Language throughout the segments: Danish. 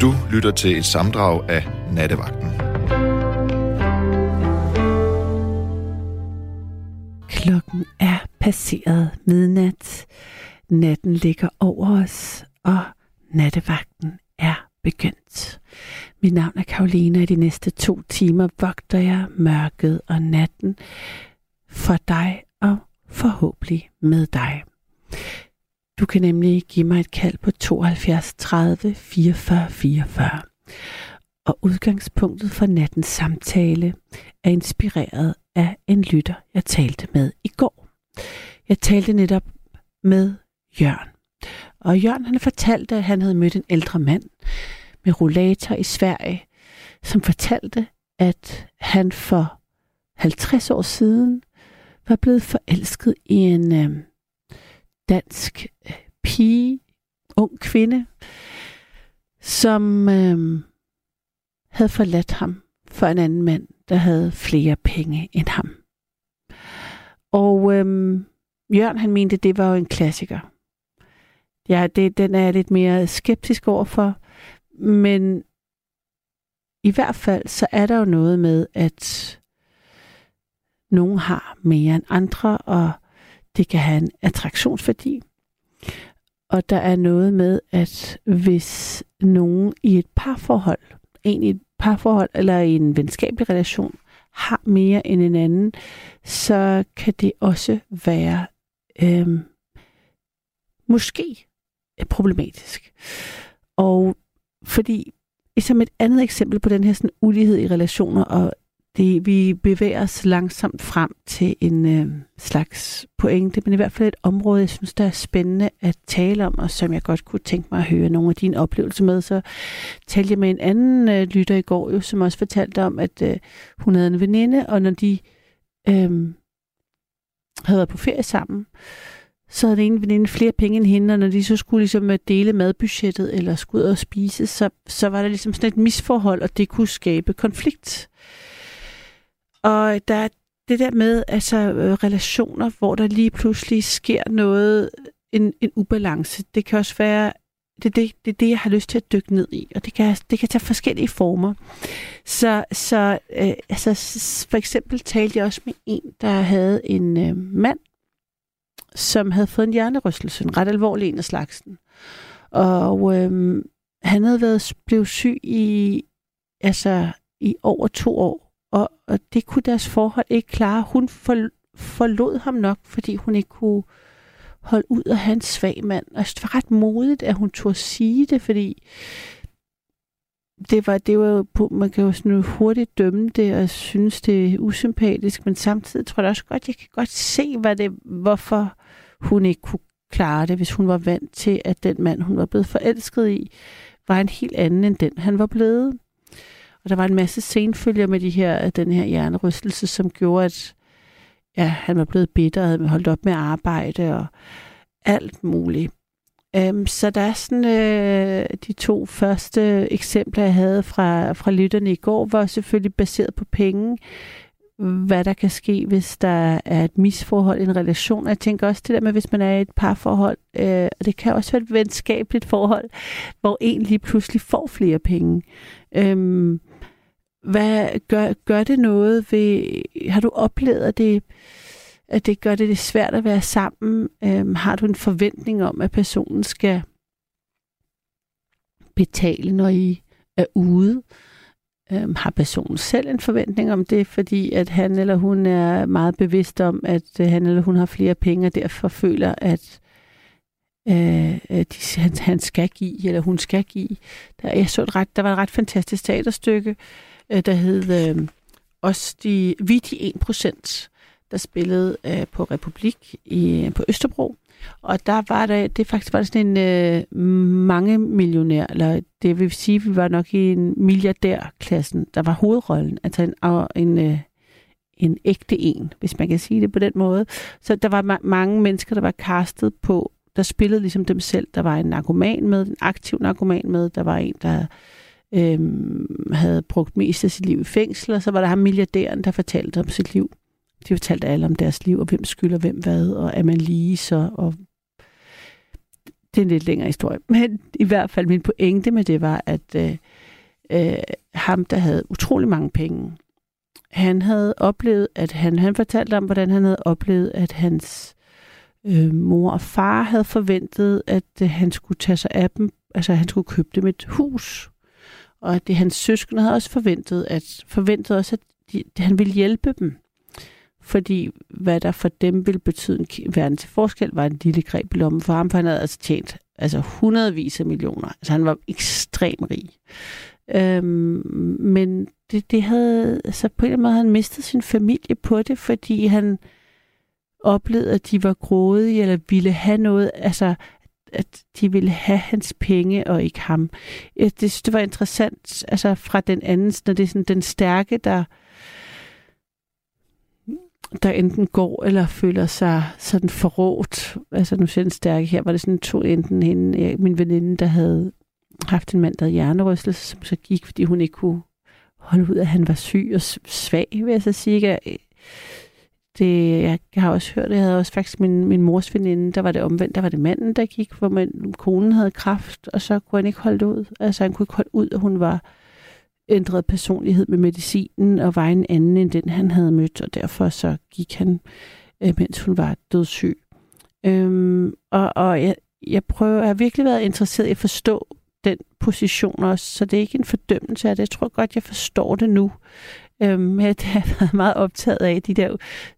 Du lytter til et samdrag af Nattevagten. Klokken er passeret midnat. Natten ligger over os, og nattevagten er begyndt. Mit navn er Karolina, og de næste to timer vogter jeg mørket og natten for dig og forhåbentlig med dig. Du kan nemlig give mig et kald på 72 30 44 44. Og udgangspunktet for nattens samtale er inspireret af en lytter, jeg talte med i går. Jeg talte netop med Jørn. Og Jørn han fortalte, at han havde mødt en ældre mand med rollator i Sverige, som fortalte, at han for 50 år siden var blevet forelsket i en øh, dansk øh, pige, ung kvinde, som øh, havde forladt ham for en anden mand, der havde flere penge end ham. Og øh, Jørgen han mente, det var jo en klassiker. Ja, det, den er jeg lidt mere skeptisk overfor, men i hvert fald så er der jo noget med, at nogen har mere end andre, og det kan have en attraktionsværdi. Og der er noget med, at hvis nogen i et parforhold, en i et parforhold eller i en venskabelig relation, har mere end en anden, så kan det også være øh, måske problematisk. Og fordi som et andet eksempel på den her sådan, ulighed i relationer og det, vi bevæger os langsomt frem til en øh, slags pointe, men i hvert fald et område, jeg synes, der er spændende at tale om, og som jeg godt kunne tænke mig at høre nogle af dine oplevelser med. Så talte jeg med en anden øh, lytter i går, jo, som også fortalte om, at øh, hun havde en veninde, og når de øh, havde været på ferie sammen, så havde den ene veninde flere penge end hende, og når de så skulle ligesom øh, dele madbudgettet eller skulle ud og spise, så, så var der ligesom sådan et misforhold, og det kunne skabe konflikt. Og der er det der med altså øh, relationer, hvor der lige pludselig sker noget, en, en ubalance. Det kan også være, det er det, det, er det, jeg har lyst til at dykke ned i, og det kan, det kan tage forskellige former. Så, så øh, altså, for eksempel talte jeg også med en, der havde en øh, mand, som havde fået en hjernerystelse, en ret alvorlig en af slagsen. Og øh, han havde været blevet syg i, altså, i over to år og, og det kunne deres forhold ikke klare. Hun for, forlod ham nok, fordi hun ikke kunne holde ud af hans svag mand. Og det var ret modigt, at hun turde sige det, fordi det var, det var jo på, man kan jo sådan hurtigt dømme det og synes, det er usympatisk, men samtidig tror jeg også godt, jeg kan godt se, hvad det, hvorfor hun ikke kunne klare det, hvis hun var vant til, at den mand, hun var blevet forelsket i, var en helt anden end den, han var blevet. Og der var en masse senfølger med de her, øh, den her hjernerystelse, som gjorde, at ja, han var blevet bitter og havde holdt op med at arbejde og alt muligt. Um, så der er sådan øh, de to første eksempler, jeg havde fra, fra lytterne i går, var selvfølgelig baseret på penge. Hvad der kan ske, hvis der er et misforhold i en relation. Jeg tænker også det der med, hvis man er i et parforhold, øh, og det kan også være et venskabeligt forhold, hvor en lige pludselig får flere penge. Um, hvad gør, gør det noget ved, har du oplevet, at det, at det gør det, det svært at være sammen? Øhm, har du en forventning om, at personen skal betale, når I er ude? Øhm, har personen selv en forventning om det, fordi at han eller hun er meget bevidst om, at øh, han eller hun har flere penge, og derfor føler, at øh, de, han, han skal give, eller hun skal give. Der, jeg så et ret, der var et ret fantastisk teaterstykke, øh, der hed øh, også de, vi de 1%, der spillede øh, på Republik i, øh, på Østerbro. Og der var der, det faktisk var sådan en øh, mange millionær, eller det vil sige, vi var nok i en milliardærklassen, der var hovedrollen, altså en, en, øh, en ægte en, hvis man kan sige det på den måde. Så der var ma- mange mennesker, der var castet på, der spillede ligesom dem selv. Der var en narkoman med, en aktiv narkoman med, der var en, der øhm, havde brugt mest af sit liv i fængsel, og så var der ham milliardæren, der fortalte om sit liv. De fortalte alle om deres liv, og hvem skylder hvem hvad, og er man lige så, og det er en lidt længere historie. Men i hvert fald min pointe med det var, at øh, øh, ham, der havde utrolig mange penge, han havde oplevet, at han, han fortalte om, hvordan han havde oplevet, at hans øh, mor og far havde forventet, at øh, han skulle tage sig af dem, altså han skulle købe dem et hus. Og at det hans søskende havde også forventet, at forventet også, at de, han ville hjælpe dem. Fordi hvad der for dem ville betyde en verden til forskel, var en lille greb i lommen for ham, for han havde altså tjent altså hundredvis af millioner. Altså han var ekstremt rig. Øhm, men det, det havde, altså på en eller anden måde, han mistet sin familie på det, fordi han oplevede, at de var grådige, eller ville have noget, altså at de ville have hans penge og ikke ham. Jeg det synes, det var interessant, altså fra den anden, når det er sådan den stærke, der der enten går eller føler sig sådan forrådt. Altså nu ser den stærke her, var det sådan to enten hende, min veninde, der havde haft en mand, der havde hjernerystelse, som så gik, fordi hun ikke kunne holde ud, at han var syg og svag, vil jeg så sige. Det, jeg har også hørt, jeg havde også faktisk min, min mors veninde, der var det omvendt, der var det manden, der gik, hvor man, konen havde kraft, og så kunne han ikke holde det ud. Altså han kunne ikke holde ud, at hun var ændret personlighed med medicinen, og var en anden end den, han havde mødt, og derfor så gik han, øh, mens hun var dødssyg. Øhm, og og jeg, jeg prøver, jeg har virkelig været interesseret i at forstå den position også, så det er ikke en fordømmelse af det. Jeg tror godt, jeg forstår det nu. Øhm, jeg har været meget optaget af de der,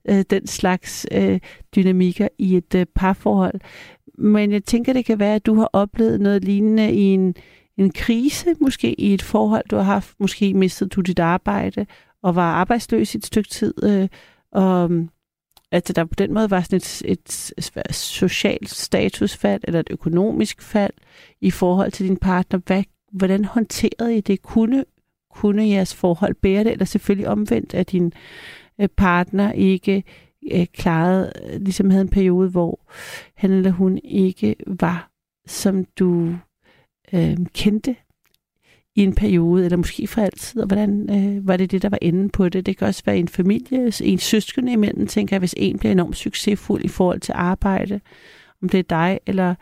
øh, den slags øh, dynamikker i et øh, parforhold. Men jeg tænker, det kan være, at du har oplevet noget lignende i en, en krise, måske i et forhold, du har haft. Måske mistet du dit arbejde og var arbejdsløs i et stykke tid. Øh, og mm, altså der på den måde var sådan et, et, et socialt statusfald eller et økonomisk fald i forhold til din partner. Hvad, hvordan håndterede I det? Kunne, kunne jeres forhold bære det? Eller selvfølgelig omvendt, at din øh, partner ikke øh, klarede, ligesom havde en periode, hvor han eller hun ikke var, som du øh, kendte i en periode, eller måske for altid, og hvordan øh, var det det, der var enden på det? Det kan også være en familie, en søskende imellem, tænker jeg, hvis en bliver enormt succesfuld i forhold til arbejde, om det er dig, eller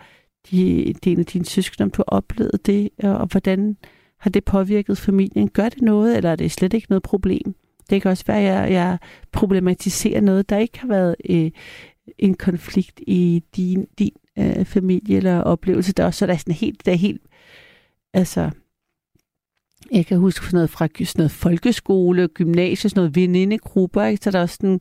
de, de en af dine søskende, om du har oplevet det, og, og hvordan har det påvirket familien? Gør det noget, eller er det slet ikke noget problem? Det kan også være, at jeg, jeg problematiserer noget, der ikke har været øh, en konflikt i din, din øh, familie eller oplevelse. Der er også så der er sådan helt, der er helt, altså, jeg kan huske sådan noget fra sådan noget folkeskole, gymnasie, sådan noget venindegrupper, ikke? så der er, sådan,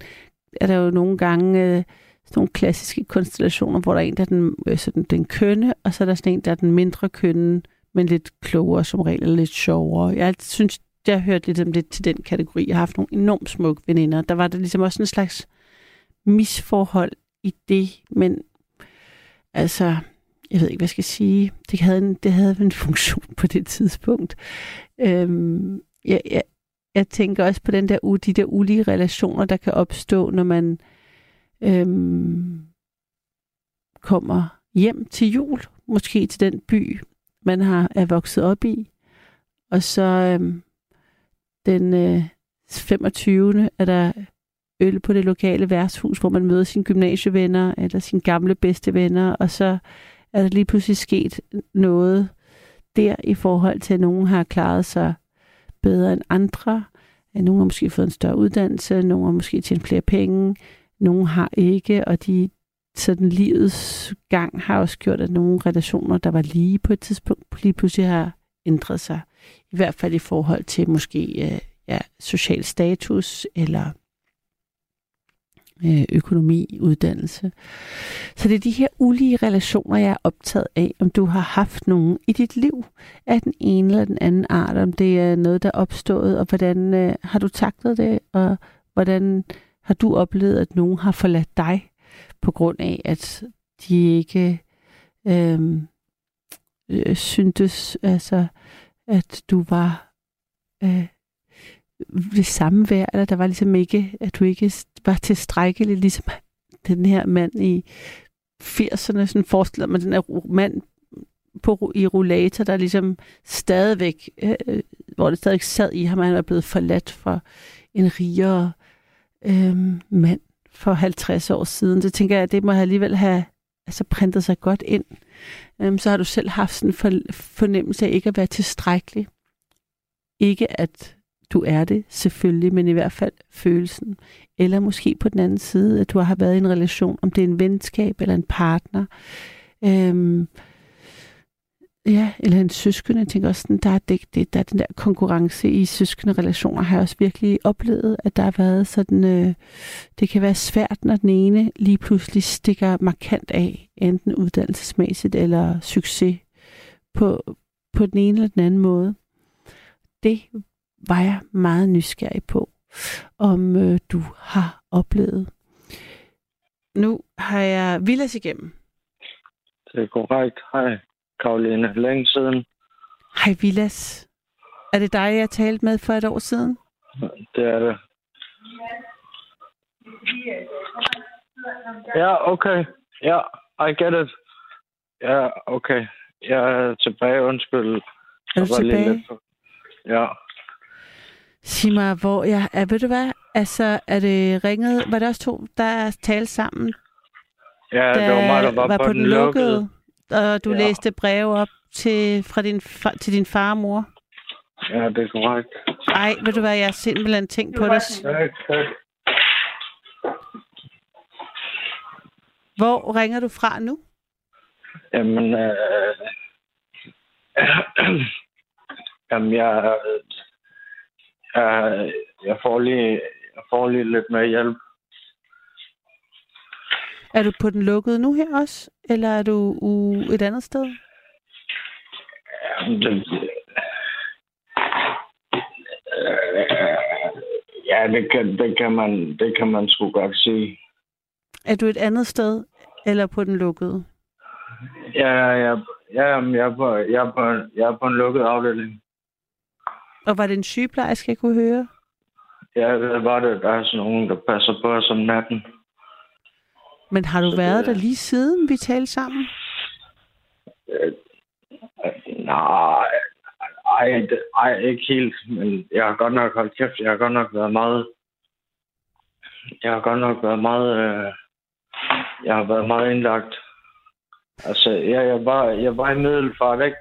er der jo nogle gange øh, sådan nogle klassiske konstellationer, hvor der er en, der er den, øh, sådan, den kønne, og så er der sådan en, der er den mindre kønne, men lidt klogere som regel, eller lidt sjovere. Jeg synes, jeg hørte hørt lidt til den kategori. Jeg har haft nogle enormt smukke veninder. Der var der ligesom også en slags misforhold i det, men altså, jeg ved ikke, hvad jeg skal sige. Det havde en, det havde en funktion på det tidspunkt. Øhm, jeg, jeg, jeg tænker også på den der, de der ulige relationer, der kan opstå, når man øhm, kommer hjem til jul, måske til den by, man har er vokset op i. Og så øhm, den øh, 25. er der øl på det lokale værtshus, hvor man møder sine gymnasievenner eller sine gamle bedste venner, og så er der lige pludselig sket noget der i forhold til, at nogen har klaret sig bedre end andre. At nogen har måske fået en større uddannelse, nogen har måske tjent flere penge, nogen har ikke, og de sådan livets gang har også gjort, at nogle relationer, der var lige på et tidspunkt, lige pludselig har ændret sig. I hvert fald i forhold til måske øh, ja, social status eller Øh, økonomi, uddannelse. Så det er de her ulige relationer, jeg er optaget af, om du har haft nogen i dit liv af den ene eller den anden art, om det er noget, der er opstået, og hvordan øh, har du taklet det, og hvordan har du oplevet, at nogen har forladt dig på grund af, at de ikke øh, øh, syntes, altså, at du var øh, ved samme eller der var ligesom ikke, at du ikke var tilstrækkelig, ligesom den her mand i 80'erne, sådan forestiller man den her mand på, i rollator, der ligesom stadigvæk, øh, øh hvor det stadig sad i ham, han var blevet forladt for en rigere øh, mand for 50 år siden. Det tænker jeg, det må alligevel have altså printet sig godt ind, øhm, så har du selv haft sådan en for, fornemmelse af ikke at være tilstrækkelig. Ikke at du er det, selvfølgelig, men i hvert fald følelsen. Eller måske på den anden side, at du har været i en relation, om det er en venskab eller en partner. Øhm, Ja, eller en søskende. Jeg tænker også, der er, det, det, der er den der konkurrence i søskende relationer, har jeg også virkelig oplevet, at der har været sådan, øh, det kan være svært, når den ene lige pludselig stikker markant af, enten uddannelsesmæssigt eller succes på, på den ene eller den anden måde. Det var jeg meget nysgerrig på, om øh, du har oplevet. Nu har jeg Villas igennem. Det er korrekt. Hej. Karoline, længe siden. Hej Vilas. Er det dig, jeg talte med for et år siden? Det er det. Ja, okay. Ja, I get it. Ja, okay. Jeg er tilbage, undskyld. Er du tilbage? Lidt... Ja. Sig mig, hvor jeg er. Ved du hvad? Altså, er det ringet? Var det også to, der talte sammen? Ja, det var mig, der var, var på, på den lukkede. lukkede og du ja. læste breve op til, fra din, far, til din far og mor. Ja, det er korrekt. Ej, ved du hvad, jeg har simpelthen tænkt på det. Hvor ringer du fra nu? Jamen, øh, jamen jeg, jeg, jeg, får lige, jeg får lige lidt mere hjælp. Er du på den lukkede nu her også? Eller er du u- et andet sted? Det, ja, det kan, det, kan man, det kan man sgu godt sige. Er du et andet sted, eller på den lukkede? Ja, ja, ja jeg, er på, jeg, er på, jeg er på en lukket afdeling. Og var det en sygeplejerske, jeg kunne høre? Ja, det var det. Der er sådan nogen, der passer på os om natten. Men har du så været det, der lige siden vi talte sammen? Øh, nej, ej, ej, ikke helt. Men jeg har godt nok holdt kæft. Jeg har godt nok været meget... Jeg har godt nok været meget... Øh, jeg har været meget indlagt. Altså, jeg, jeg, var, jeg var i middelfart, ikke?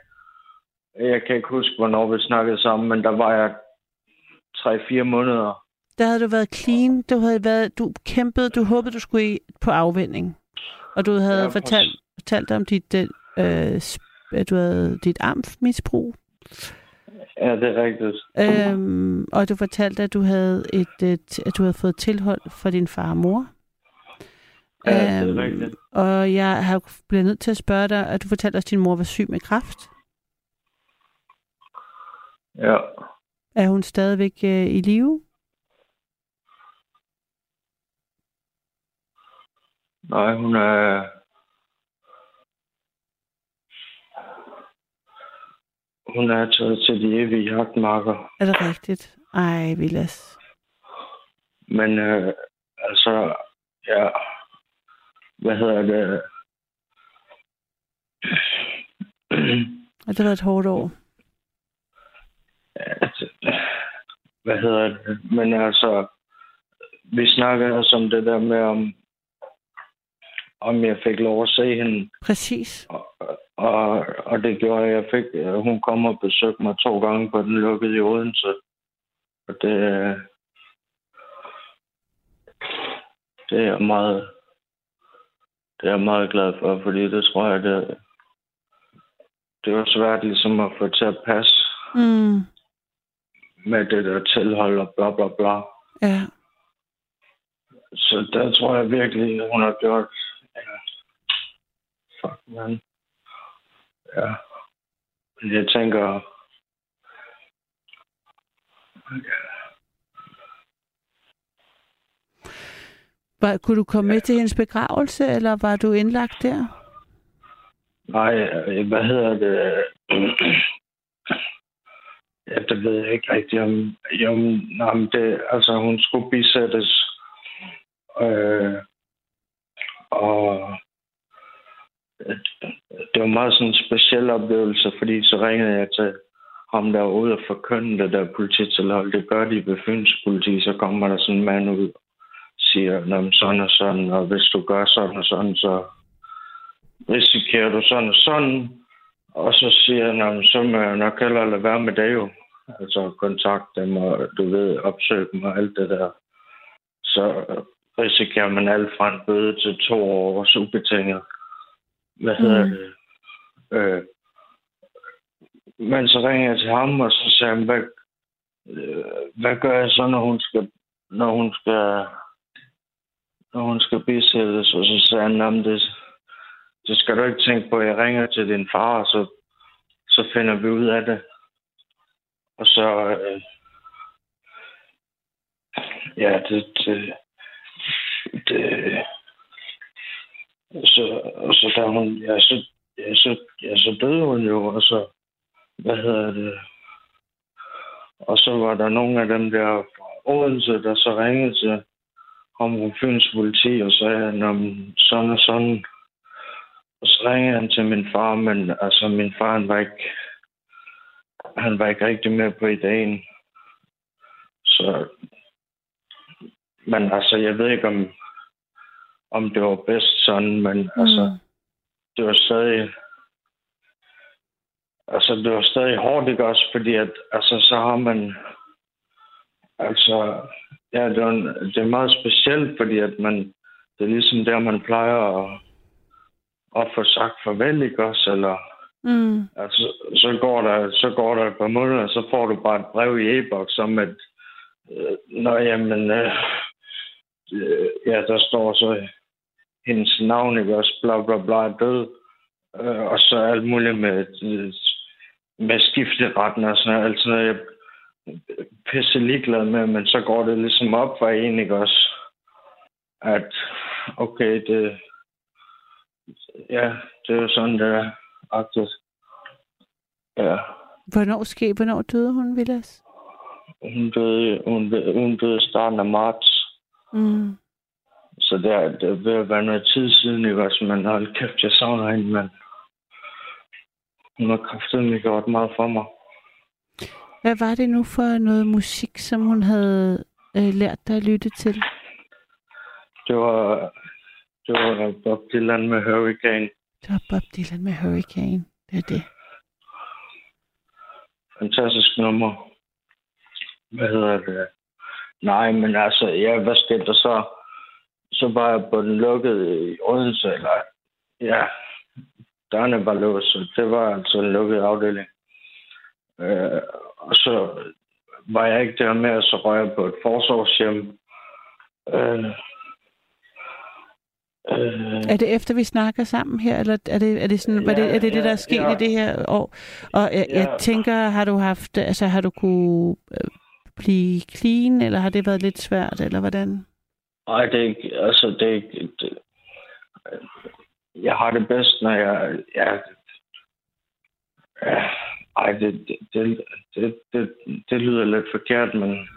Jeg kan ikke huske, hvornår vi snakkede sammen, men der var jeg 3-4 måneder der havde du været clean, du havde været, du kæmpede, du håbede, du skulle i, på afvinding. Og du havde ja, fortalt, fortalt om dit, øh, du havde dit amfmisbrug. Ja, det er rigtigt. Øhm, og du fortalte, at du havde et, et, at du havde fået tilhold for din far og mor. Ja, det er øhm, rigtigt. Og jeg har blevet nødt til at spørge dig, at du fortalte os, at din mor var syg med kræft. Ja. Er hun stadigvæk øh, i live? Nej, hun er... Hun er taget til de evige jagtmarker. Er det rigtigt? Ej, Vilas. Men øh, altså, ja, hvad hedder det? det har været et hårdt år. Altså, hvad hedder det? Men altså, vi snakkede også om det der med, om, om jeg fik lov at se hende. Præcis. Og, og, og det gjorde jeg. fik, hun kom og besøgte mig to gange på den lukkede i Odense. Og det, det er jeg meget, det er jeg meget glad for, fordi det tror jeg, det, det var svært ligesom at få til at passe. Mm. Med det der tilhold og bla bla bla. Ja. Så der tror jeg virkelig, hun har gjort fuck, man. Ja. Men jeg tænker... Var, kunne du komme ja. med til hendes begravelse, eller var du indlagt der? Nej, hvad hedder det? ja, det ved jeg ikke rigtigt om. Jo, nej, det, altså, hun skulle bisættes. Øh, og det var meget sådan en speciel oplevelse, fordi så ringede jeg til ham, der var ude og forkynde det der polititilhold. Det gør de ved Fyns politi, så kommer der sådan en mand ud og siger, sådan og sådan, og hvis du gør sådan og sådan, så, risikerer du sådan og sådan, og så siger han, så må jeg nok hellere lade være med det jo. Altså kontakte dem, og du ved, opsøge dem og alt det der. Så risikerer man alt fra en bøde til to års ubetinget. Hvad hedder Mm. det? Øh, men så ringer jeg til ham, og så sagde han, hvad, øh, hvad gør jeg så, når hun skal, når hun skal, når hun skal bisættes? Og så sagde han, "Nå, men det, det skal du ikke tænke på. Jeg ringer til din far, og så, så finder vi ud af det. Og så, øh, ja, det, det, det så, og så da hun, ja, så, ja, så, ja, så døde hun jo, og så, hvad hedder det, og så var der nogle af dem der fra Odense, der så ringede til ham fra Fyns politi og sagde, han om sådan og sådan. Og så ringede han til min far, men altså min far, han var ikke, han var ikke rigtig med på ideen. Så, men altså, jeg ved ikke, om, om det var bedst sådan, men mm. altså, det var stadig, altså, det var stadig hårdt, ikke også? Fordi at, altså, så har man, altså, ja, det er, en, det er meget specielt, fordi at man, det er ligesom der, man plejer at, at få sagt farvel, ikke også? Eller, Mm. altså, så går der, så går der et par måneder, og så får du bare et brev i e-boks om, at, øh, nå, jamen, øh, øh, ja, der står så hendes navn, ikke også, bla bla bla, død. Øh, og så alt muligt med, med skifteretten og sådan noget. Altså, jeg er pisse ligeglad med, men så går det ligesom op for en, ikke også, at okay, det, ja, det er jo sådan, det er agtigt. Ja, Hvornår ske? Hvornår døde hun, Vilas? hun døde, hun, døde- hun døde starten af marts. Mm. Så det er, det er ved at være noget tid siden, ikke også? Men hold kæft, jeg savner hende, men hun har kraftigt gjort meget for mig. Hvad var det nu for noget musik, som hun havde øh, lært dig at lytte til? Det var, det var Bob Dylan med Hurricane. Det var Bob Dylan med Hurricane. Det er det. Fantastisk nummer. Hvad hedder det? Nej, men altså, ja, hvad skete der så? Så var jeg på den lukkede i Odense, eller ja, dørene var låst, så det var altså en lukket afdeling. Øh, og så var jeg ikke der med, og så røg jeg på et forsorgshjem. Øh, øh, Er det efter, vi snakker sammen her, eller er det, er det, sådan, ja, var det, er det det, der ja, er sket ja. i det her år? Og jeg, jeg Ja. tænker, har du haft, altså har du kunne øh, blive clean, eller har det været lidt svært, eller hvordan? Nej, det er ikke, altså, det er ikke, det, jeg har det bedst, når jeg, jeg ja ej, det, det, det, det, det, det lyder lidt forkert, men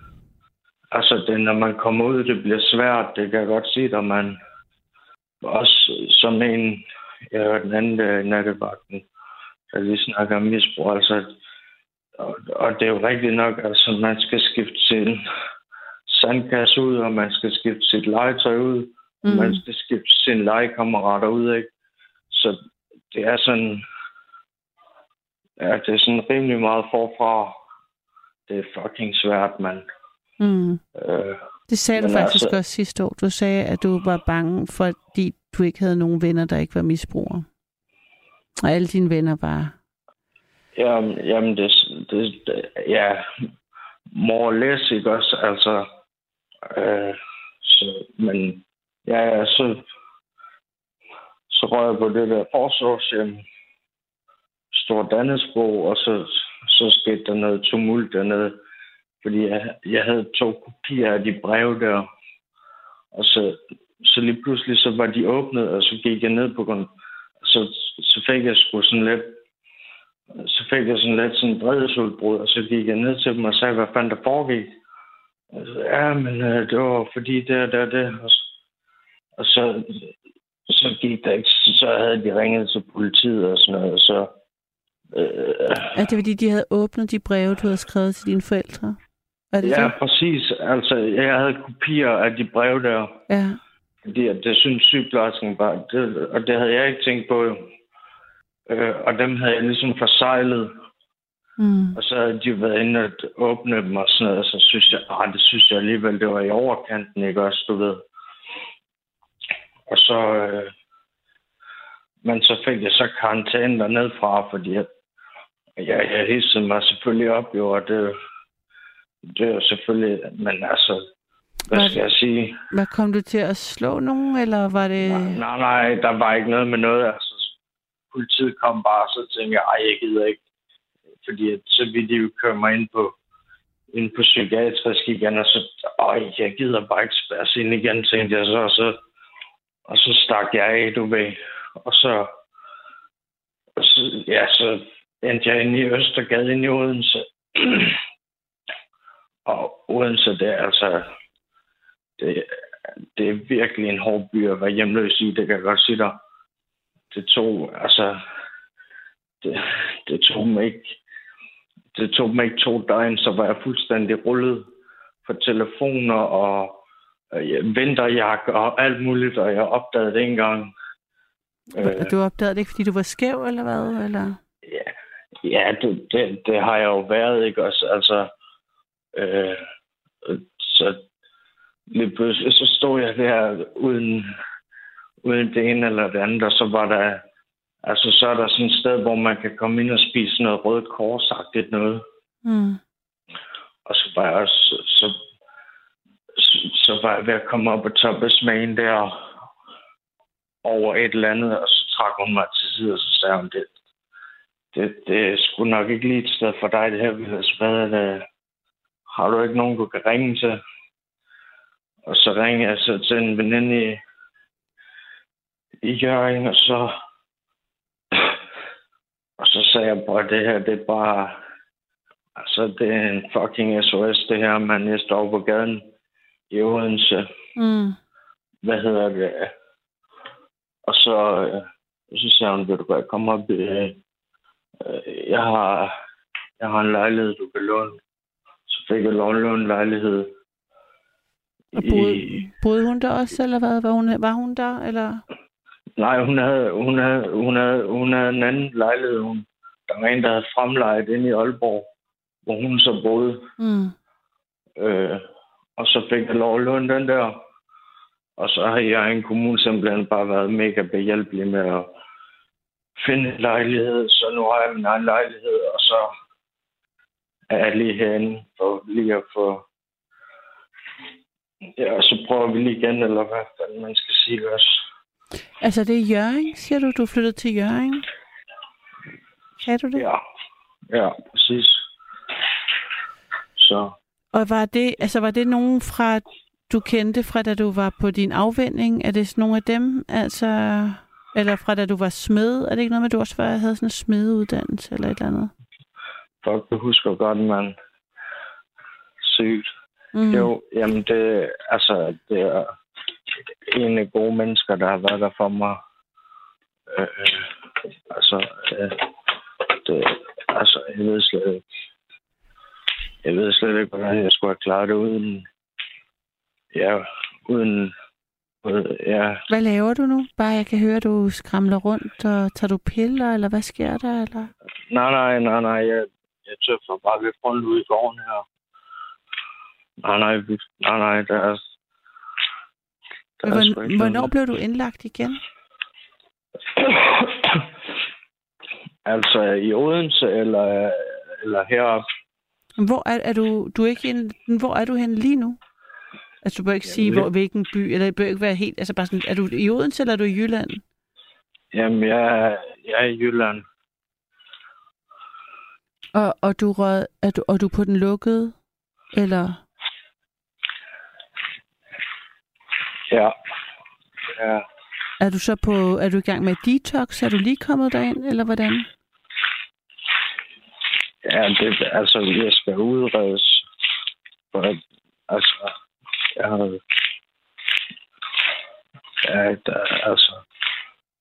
altså, det, når man kommer ud, det bliver svært, det kan jeg godt sige dig, man også som en, jeg hørte den anden der i nattevagten, der lige snakker om misbrug, altså, og, og det er jo rigtigt nok, altså, man skal skifte sin sandkasse ud, og man skal skifte sit legetøj ud, mm. man skal skifte sine legekammerater ud, ikke? Så det er sådan, ja, det er sådan rimelig meget forfra. Det er fucking svært, mand. Mm. Øh, Det sagde du faktisk altså- også sidste år. Du sagde, at du var bange, fordi du ikke havde nogen venner, der ikke var misbrugere. Og alle dine venner var... jamen, jamen det, det, det, ja, more or less, ikke også? Altså, øh, så, men ja, ja, så, så røg jeg på det der forsvarshjem, Stor Dannesbro, og så, så skete der noget tumult dernede, fordi jeg, jeg havde to kopier af de breve der, og så, så lige pludselig så var de åbnet, og så gik jeg ned på grund, så, så fik jeg sgu sådan lidt, så fik jeg sådan lidt sådan vredesudbrud, og så gik jeg ned til dem og sagde, hvad fanden der foregik. Ja, men øh, det var fordi det og det og det. Så- og så, så gik der ikke, så havde de ringet til politiet og sådan noget, og så, øh, Er det fordi, de havde åbnet de breve, du havde skrevet til dine forældre? Er det ja, det? præcis. Altså, jeg havde kopier af de breve der. Ja. Fordi at det synes sygeplejersken bare, det, og det havde jeg ikke tænkt på. Øh, og dem havde jeg ligesom forsejlet. Mm. Og så havde de været inde og åbne dem og sådan noget, og så synes jeg, ah, det synes jeg alligevel, det var i overkanten, ikke også, du ved. Og så, øh, men så fik jeg så karantæne dernede fra, fordi at, jeg, jeg hissede mig selvfølgelig op, jo, og det, det er jo selvfølgelig, men altså, hvad Var skal jeg sige? Hvad kom du til at slå nogen, eller var det... Nej, nej, der var ikke noget med noget. Altså, politiet kom bare, så tænkte jeg, ej, jeg gider ikke. Fordi at, så vil de jo køre mig ind på, ind på psykiatrisk igen, og så, øj, jeg gider bare ikke spærres ind igen, tænkte jeg så, og så, og så stak jeg af, du ved. Og så, og så, ja, så endte jeg inde i Østergade inde i Odense. og Odense, det er altså, det, det er virkelig en hård by at være hjemløs i, det kan jeg godt sige dig. Det tog, altså, det, det tog mig ikke, det tog mig ikke to døgn, så var jeg fuldstændig rullet for telefoner og øh, vinterjakke og alt muligt, og jeg opdagede det engang. Øh, du opdagede det ikke, fordi du var skæv, eller hvad? Eller? Ja, ja det, det, det har jeg jo været, ikke også? Altså, øh, så lige pludselig, så stod jeg der uden, uden det ene eller det andet, og så var der, altså så er der sådan et sted, hvor man kan komme ind og spise noget rødt korsagtigt noget. Mm. Og så var jeg også, så, så, så var jeg ved at komme op og toppe smagen der over et eller andet, og så trak hun mig til side, og så sagde hun, det, det, det er sgu nok ikke lige et sted for dig, det her, Vilas. Hvad er det? Har du ikke nogen, du kan ringe til? Og så ringede jeg så til en veninde i, i Jørgen, og så, og så sagde jeg bare, det her, det er bare, altså det er en fucking SOS, det her, man. Jeg står på gaden i Odense. Mm. Hvad hedder det? Og så, øh, så sagde hun, vil du godt komme op? Øh, øh, jeg har, jeg har en lejlighed, du kan låne. Så fik jeg lov at låne en lejlighed. Og boede, boede hun der også, eller hvad? Var hun, var hun der, eller? Nej, hun havde, hun havde, hun havde, hun havde en anden lejlighed. Hun, der var en, der havde fremlejet inde i Aalborg, hvor hun så boede. Mm. Øh, og så fik jeg lov at låne den der. Og så har jeg en kommune simpelthen bare været mega behjælpelig med at finde en lejlighed. Så nu har jeg min egen lejlighed, og så er jeg lige herinde for lige at få... Ja, og så prøver vi lige igen, eller hvad fanden man skal sige også. Altså, det er Jørgen, siger du? Du er flyttet til Jørgen? Kan du det? Ja, ja, præcis. Så Og var det, altså, var det nogen fra, du kendte fra, da du var på din afvending? Er det sådan nogle af dem, altså... Eller fra da du var smed? Er det ikke noget med, at du også var, havde sådan en smedeuddannelse eller et eller andet? Du husker godt, man. Sygt. Mm. Jo, jamen det, altså, det er en gode mennesker, der har været der for mig. Øh, øh, altså, øh, det, altså, jeg ved slet ikke. Jeg ved slet ikke, hvordan jeg skulle have klaret det uden... Ja, uden... uden ja, Hvad laver du nu? Bare jeg kan høre, du skramler rundt, og tager du piller, eller hvad sker der? Eller? nej, nej, nej, nej, jeg, jeg tøffer bare lidt rundt ude i gården her. Nej, nej, nej, nej, der er... Der er sgu Hvor, ikke hvornår blev du indlagt igen? altså i Odense eller, eller heroppe? Hvor er, er du, du er ikke en, hvor er du henne lige nu? Altså, du bør ikke sige, Jamen, hvor, hvilken by, eller det bør ikke være helt, altså bare sådan, er du i Odense, eller er du i Jylland? Jamen, jeg, er- jeg er i Jylland. Og, og, du rød, er du, og du er på den lukkede, eller? Ja. Ja. Er du så på, er du i gang med detox? Er du lige kommet derind, eller hvordan? Ja, det, altså, jeg skal udredes. For, at- altså, jeg har... Ja, der, altså,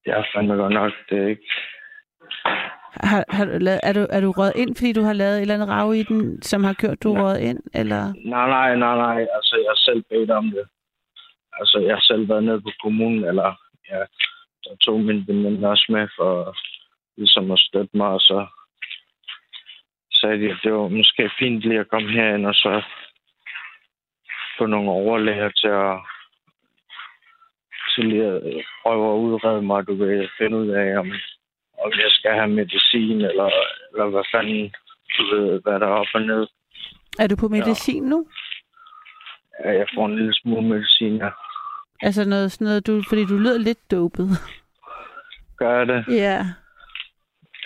jeg fandme godt nok, det er ikke... Har, har du lavet, er, du, er du røget ind, fordi du har lavet et eller andet rav i den, som har gjort, du Nej. røget ind, eller? Nej, nej, nej, nej, altså, jeg har selv bedt om det. Altså, jeg har selv været nede på kommunen, eller ja, der tog min veninde også med for ligesom at støtte mig, og så sagde de, at det var måske fint lige at komme herind og så få nogle overlæger til at til lige at prøve at udrede mig, du vil finde ud af, om, om jeg skal have medicin, eller, eller hvad fanden, du ved, hvad der er op og ned. Er du på medicin ja. nu? Ja, jeg får en lille smule medicin, ja. Altså noget sådan noget, du, fordi du lyder lidt dopet. Gør det? Ja.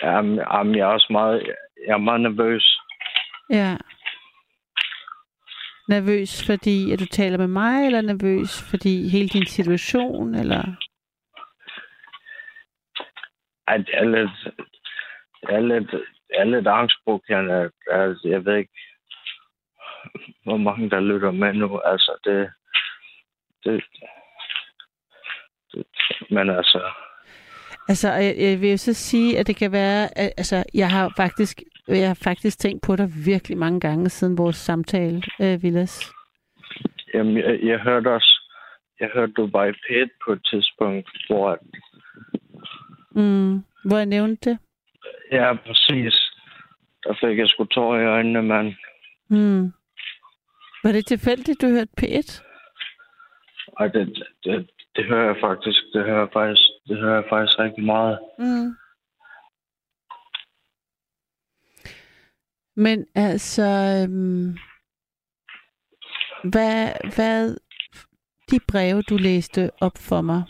Jamen, jamen, jeg er også meget, jeg er meget nervøs. Ja. Nervøs, fordi at du taler med mig, eller nervøs, fordi hele din situation, eller? Ej, jeg er lidt, jeg er lidt, jeg er lidt angstprovokerende. Altså, jeg ved ikke, hvor mange der lytter med nu. Altså, det, det, det men altså, Altså, jeg, vil så sige, at det kan være, at, altså, jeg har faktisk, jeg har faktisk tænkt på dig virkelig mange gange siden vores samtale, øh, Villas. Jamen, jeg, jeg hørte også, jeg hørte du var i p på et tidspunkt, hvor... Mm, hvor jeg nævnte det? Ja, præcis. Der fik jeg sgu tår i øjnene, mand. Mm. Var det tilfældigt, du hørte P1? Ej, det, det, det hører jeg faktisk. Det hører jeg faktisk, det hører jeg faktisk rigtig meget. Mm. Men altså, øhm, hvad, hvad, de breve, du læste op for mig,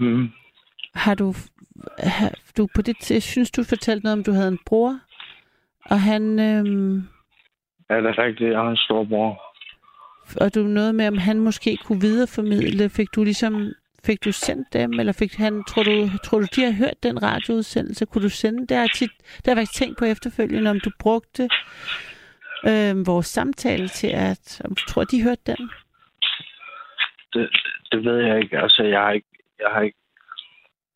mm. har du, har du på det, jeg synes, du fortalte noget om, du havde en bror, og han... Øhm, ja, det er rigtigt. Jeg har en stor bror. Og du noget med, om han måske kunne videreformidle, fik du ligesom Fik du sendt dem, eller fik han, tror du, tror du, de har hørt den radioudsendelse? Kunne du sende det? Har tit, det har jeg faktisk tænkt på efterfølgende, om du brugte øh, vores samtale til at, om du tror, de hørte den? Det, det ved jeg ikke. Altså, jeg har ikke, jeg har ikke,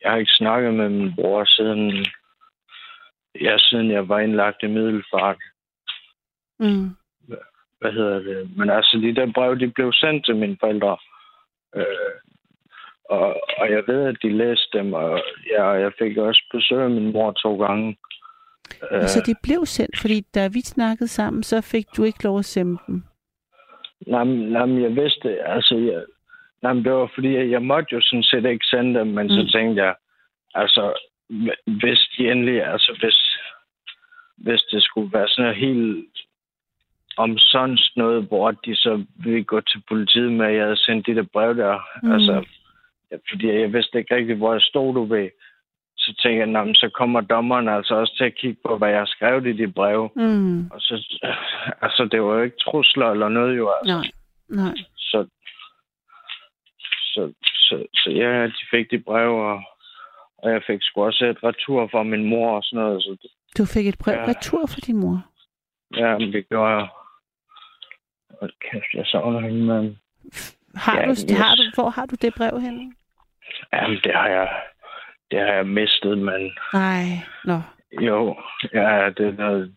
jeg har ikke snakket med min bror siden, ja, siden jeg var indlagt i Middelfart. Mm. Hvad hedder det? Men altså, de der brev, de blev sendt til mine forældre. Øh, og, og jeg ved, at de læste dem, og ja, jeg fik også besøg af min mor to gange. Så de blev sendt, fordi da vi snakkede sammen, så fik du ikke lov at sende dem? Nej, nej jeg vidste, altså, jeg, nej, det var fordi, jeg, måtte jo sådan set ikke sende dem, men mm. så tænkte jeg, altså, hvis de endelig, altså, hvis, hvis det skulle være sådan helt om sådan noget, hvor de så ville gå til politiet med, at jeg havde sendt de der brev der, mm. altså, fordi jeg vidste ikke rigtig, hvor jeg stod du ved. Så tænkte jeg, så kommer dommeren altså også til at kigge på, hvad jeg har skrevet i de brev. Mm. Og så, altså, det var jo ikke trusler eller noget, jo. Altså. Nej, nej. Så, så, så, så ja, de fik de brev, og, og jeg fik sgu også et retur fra min mor og sådan noget. Så det, du fik et brev ja. retur fra din mor? Ja, men det gjorde jeg. Og kæft, jeg savner hende, men... Har, ja, du, yes. har du, hvor har du det brev henne? Jamen, det har jeg, det har jeg mistet, men... Nej, nå. Jo, ja, det er noget...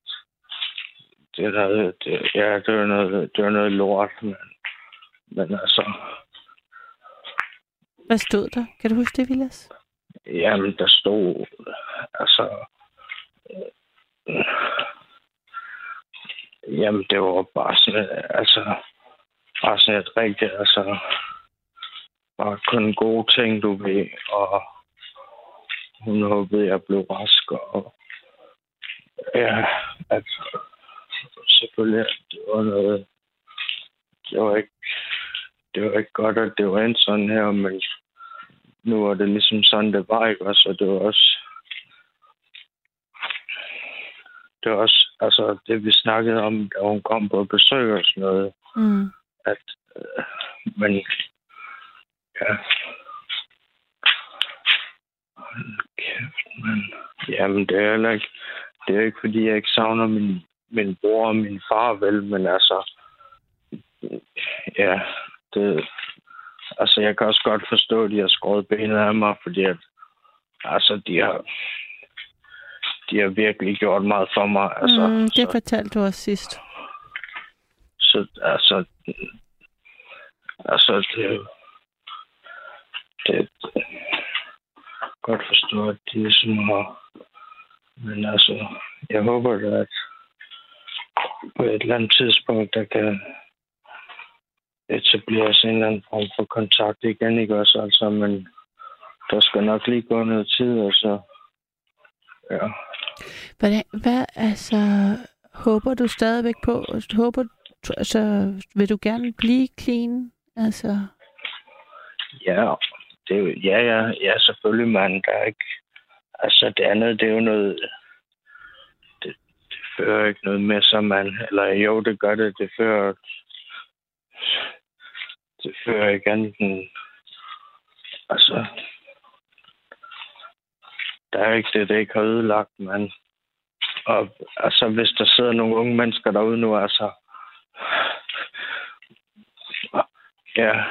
Det er noget, det, ja, det er noget, det er noget lort, men, men altså... Hvad stod der? Kan du huske det, Vilas? Jamen, der stod... Altså... Øh, jamen, det var bare sådan... Altså... Bare sådan et rigtigt... Altså bare kun gode ting, du ved. Og hun håbede, jeg blev rask. Og ja, altså, selvfølgelig, det var noget, det var ikke, det var ikke godt, at det var en sådan her, men nu var det ligesom sådan, det var, ikke Og så det var også, det også, altså det vi snakkede om, da hun kom på besøg og sådan noget, mm. at, øh, men Ja. Kæft, man. Jamen, det er heller ikke... Det er ikke, fordi jeg ikke savner min, min bror og min far, vel, men altså... Ja, det... Altså, jeg kan også godt forstå, at de har skåret benet af mig, fordi at... Altså, de har de har virkelig gjort meget for mig. Altså, mm, det så, fortalte du også sidst. Så altså... Altså, det, det, det godt forstå, at de sådan har... Men altså, jeg håber da, at på et eller andet tidspunkt, der kan etableres en eller anden form for kontakt igen, ikke også? Altså, men der skal nok lige gå noget tid, og så, ja, Hvordan, hvad, altså, håber du stadigvæk på, håber, altså, vil du gerne blive clean? Altså, Ja, det jo, ja, ja, ja, selvfølgelig, man. Der er ikke... Altså, det andet, det er jo noget... Det, det fører ikke noget med sig, man. Eller jo, det gør det. Det fører... Det fører ikke andet end... Altså... Der er ikke det, det ikke har ødelagt, men Og altså, hvis der sidder nogle unge mennesker derude nu, altså... Ja,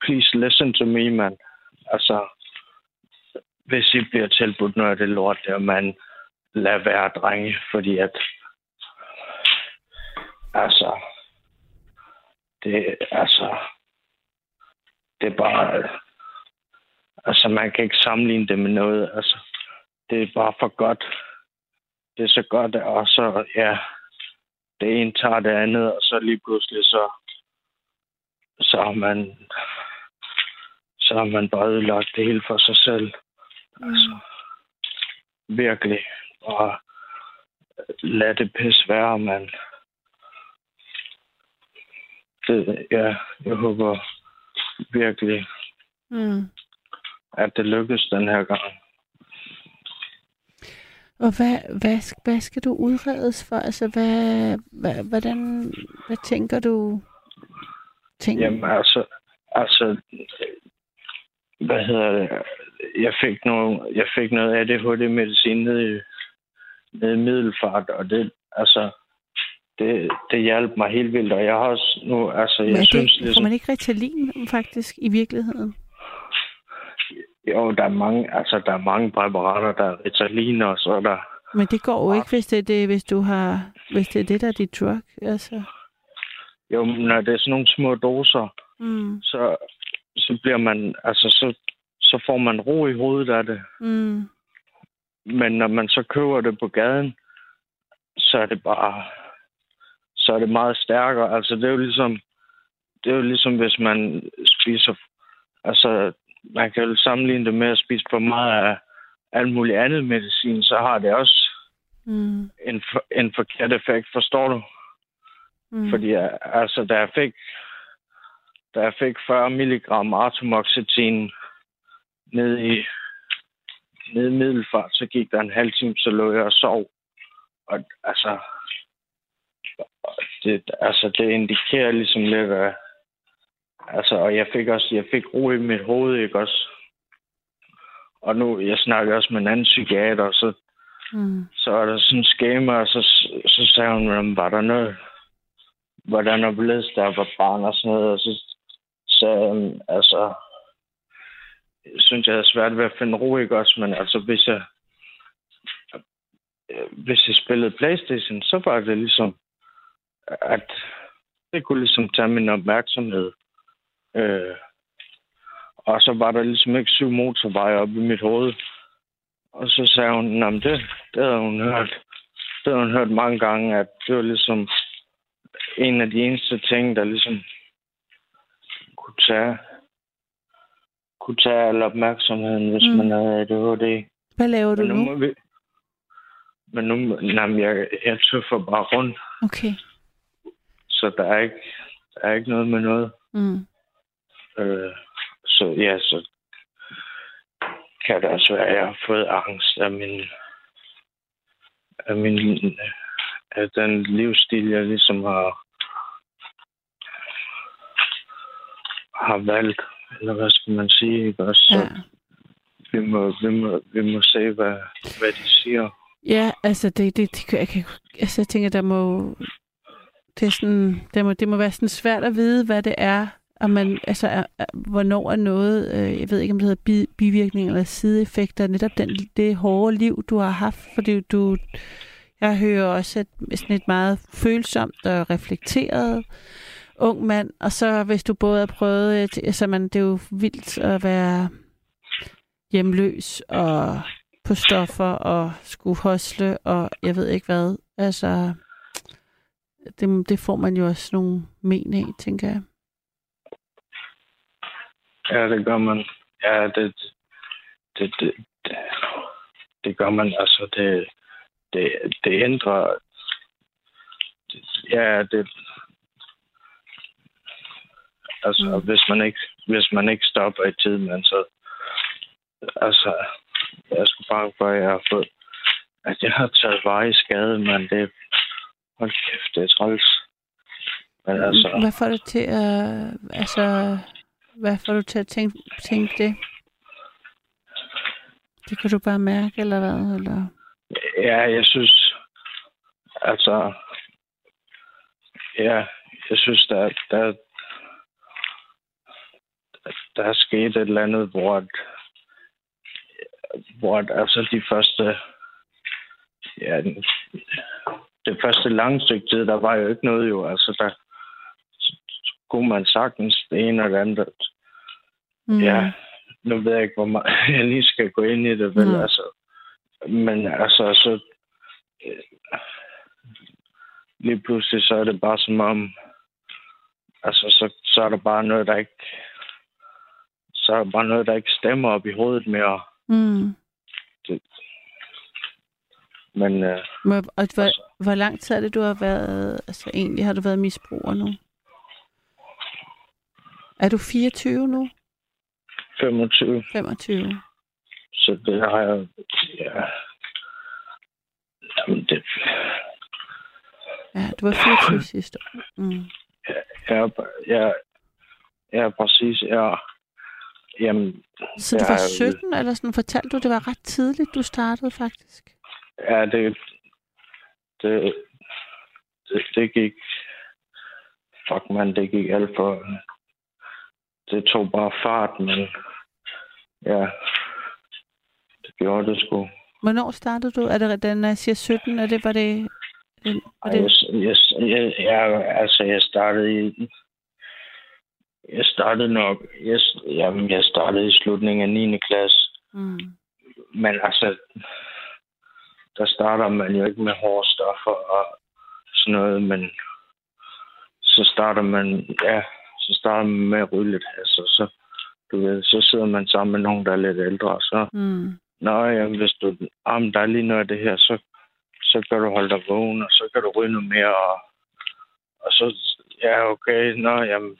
please listen to me, man. Altså, hvis I bliver tilbudt noget af det lort der, man, lad være, drenge, fordi at, altså, det, altså, det er bare, altså, man kan ikke sammenligne det med noget, altså, det er bare for godt. Det er så godt, og så, ja, det ene tager det andet, og så lige pludselig så, så har man, så har man bare ødelagt det hele for sig selv. Mm. Altså, virkelig. Og lad det pisse være, mand. Det, ja, jeg håber virkelig, mm. at det lykkes den her gang. Og hvad, hvad, hvad skal du udredes for? Altså, hvad, hvad, hvordan, hvad tænker du? Tænker? Jamen, altså, altså, hvad hedder det? Jeg fik, nogle, jeg fik noget ADHD-medicin nede i, nede i Middelfart, og det, altså, det, det hjalp mig helt vildt, og jeg har også nu, altså, jeg er det? synes Får ligesom, man ikke Ritalin faktisk i virkeligheden? Jo, der er mange, altså, der er mange præparater, der er Ritalin, og så er der, Men det går jo ikke, hvis det er det, hvis du har, hvis det er det, der er dit drug. Altså. jo, når det er sådan nogle små doser, Mm. så, så bliver man, altså, så, så får man ro i hovedet af det. Mm. Men når man så køber det på gaden, så er det bare, så er det meget stærkere. Altså, det er jo ligesom, det er jo ligesom, hvis man spiser, altså, man kan jo sammenligne det med at spise for meget af alt muligt andet medicin, så har det også Mm. en, for, en forkert effekt, forstår du? Mm. Fordi altså, da jeg fik, da jeg fik 40 mg atomoxetin ned i, ned i middelfart, så gik der en halv time, så lå jeg og sov. Og altså, det, altså, det indikerer ligesom lidt af, altså, og jeg fik også, jeg fik ro i mit hoved, ikke også? Og nu, jeg snakker også med en anden psykiater, og så, Mm. så er der sådan en skema, og så, så sagde hun, "Jamen, var der noget, hvordan er blevet der var barn og sådan noget, og så sagde hun, altså, jeg synes, jeg havde svært ved at finde ro, ikke også, men altså, hvis jeg, hvis jeg spillede Playstation, så var det ligesom, at det kunne ligesom tage min opmærksomhed. Øh, og så var der ligesom ikke syv motorveje op i mit hoved. Og så sagde hun, at det, det havde hun hørt. Det havde hun hørt mange gange, at det var ligesom en af de eneste ting, der ligesom kunne tage, kunne tage al opmærksomheden, hvis Mm. man havde ADHD. Hvad laver du Men nu nu? vi... Men nu, jamen, jeg, jeg tøffer bare rundt, Okay. så der er ikke, der er ikke noget med noget. Mm. Øh, så ja, så kan det også være, at jeg har fået angst af min, af min, af den livsstil, jeg ligesom har, har valgt, eller hvad skal man sige, ikke også? Så Ja. vi må, vi må, vi må se, hvad, hvad de siger. Ja, altså det, det, det jeg, kan, altså jeg tænker, der må, det er sådan, det må, det må være sådan svært at vide, hvad det er, og man, altså, er, er, hvornår er noget, øh, jeg ved ikke, om det hedder bi, bivirkninger eller sideeffekter, netop den, det hårde liv, du har haft, fordi du, jeg hører også at sådan et meget følsomt og reflekteret ung mand, og så hvis du både har prøvet, øh, altså man, det er jo vildt at være hjemløs og på stoffer og skulle hosle og jeg ved ikke hvad. Altså, det, det får man jo også nogle men af, tænker jeg. Ja, det gør man. Ja, det, det, det, det, det gør man. Altså, det, det, det ændrer... Det, ja, det... Altså, mm. hvis, man ikke, hvis man ikke stopper i tid, men så... Altså, jeg skulle bare for, at jeg har fået... At jeg har taget veje skade, men det... Hold kæft, det er træls. Men altså... Hvad får du til at... Altså, hvad får du til at tænke, tænke det? Det kan du bare mærke, eller hvad? Eller? Ja, jeg synes, altså, ja, jeg synes, der, der, der er sket et eller andet, hvor, hvor altså de første, ja, det første lange stykke tid, der var jo ikke noget jo, altså der kunne man sagtens det ene og det andet. Mm. Ja, nu ved jeg ikke, hvor meget jeg lige skal gå ind i det, vel, mm. altså. Men altså, så... Øh, lige pludselig, så er det bare som om... Altså, så, så er der bare noget, der ikke... Så er der bare noget, der ikke stemmer op i hovedet mere. Mm. Det, men... Øh, Men og hvor, altså, hvor lang tid er det, du har været... Altså, egentlig har du været misbruger nu? Er du 24 nu? 25. 25. Så det har jeg... Ja. Jamen, det... Ja, du var 24 sidste år. Mm. Ja, ja, ja, præcis. Ja. Jamen, så du var 17, eller sådan fortalte du, det var ret tidligt, du startede faktisk? Ja, det, det, det, det gik, fuck man, det gik alt for, det tog bare fart, men ja, det gjorde det sgu. Hvornår startede du? Er det den, jeg siger 17? Er det, var det... Var det... Jeg, jeg, jeg, altså, jeg startede i... Jeg startede nok... Jeg, jamen, jeg startede i slutningen af 9. klasse. Mm. Men altså, der starter man jo ikke med hårde stoffer og sådan noget, men så starter man, ja, så starter man med at ryge lidt altså, så, du ved, så sidder man sammen med nogen, der er lidt ældre, og så, mm. nå, ja, hvis du, ah, der er lige noget af det her, så, så kan du holde dig vågen, og så kan du ryge noget mere, og, og så, ja, okay, nå, jamen,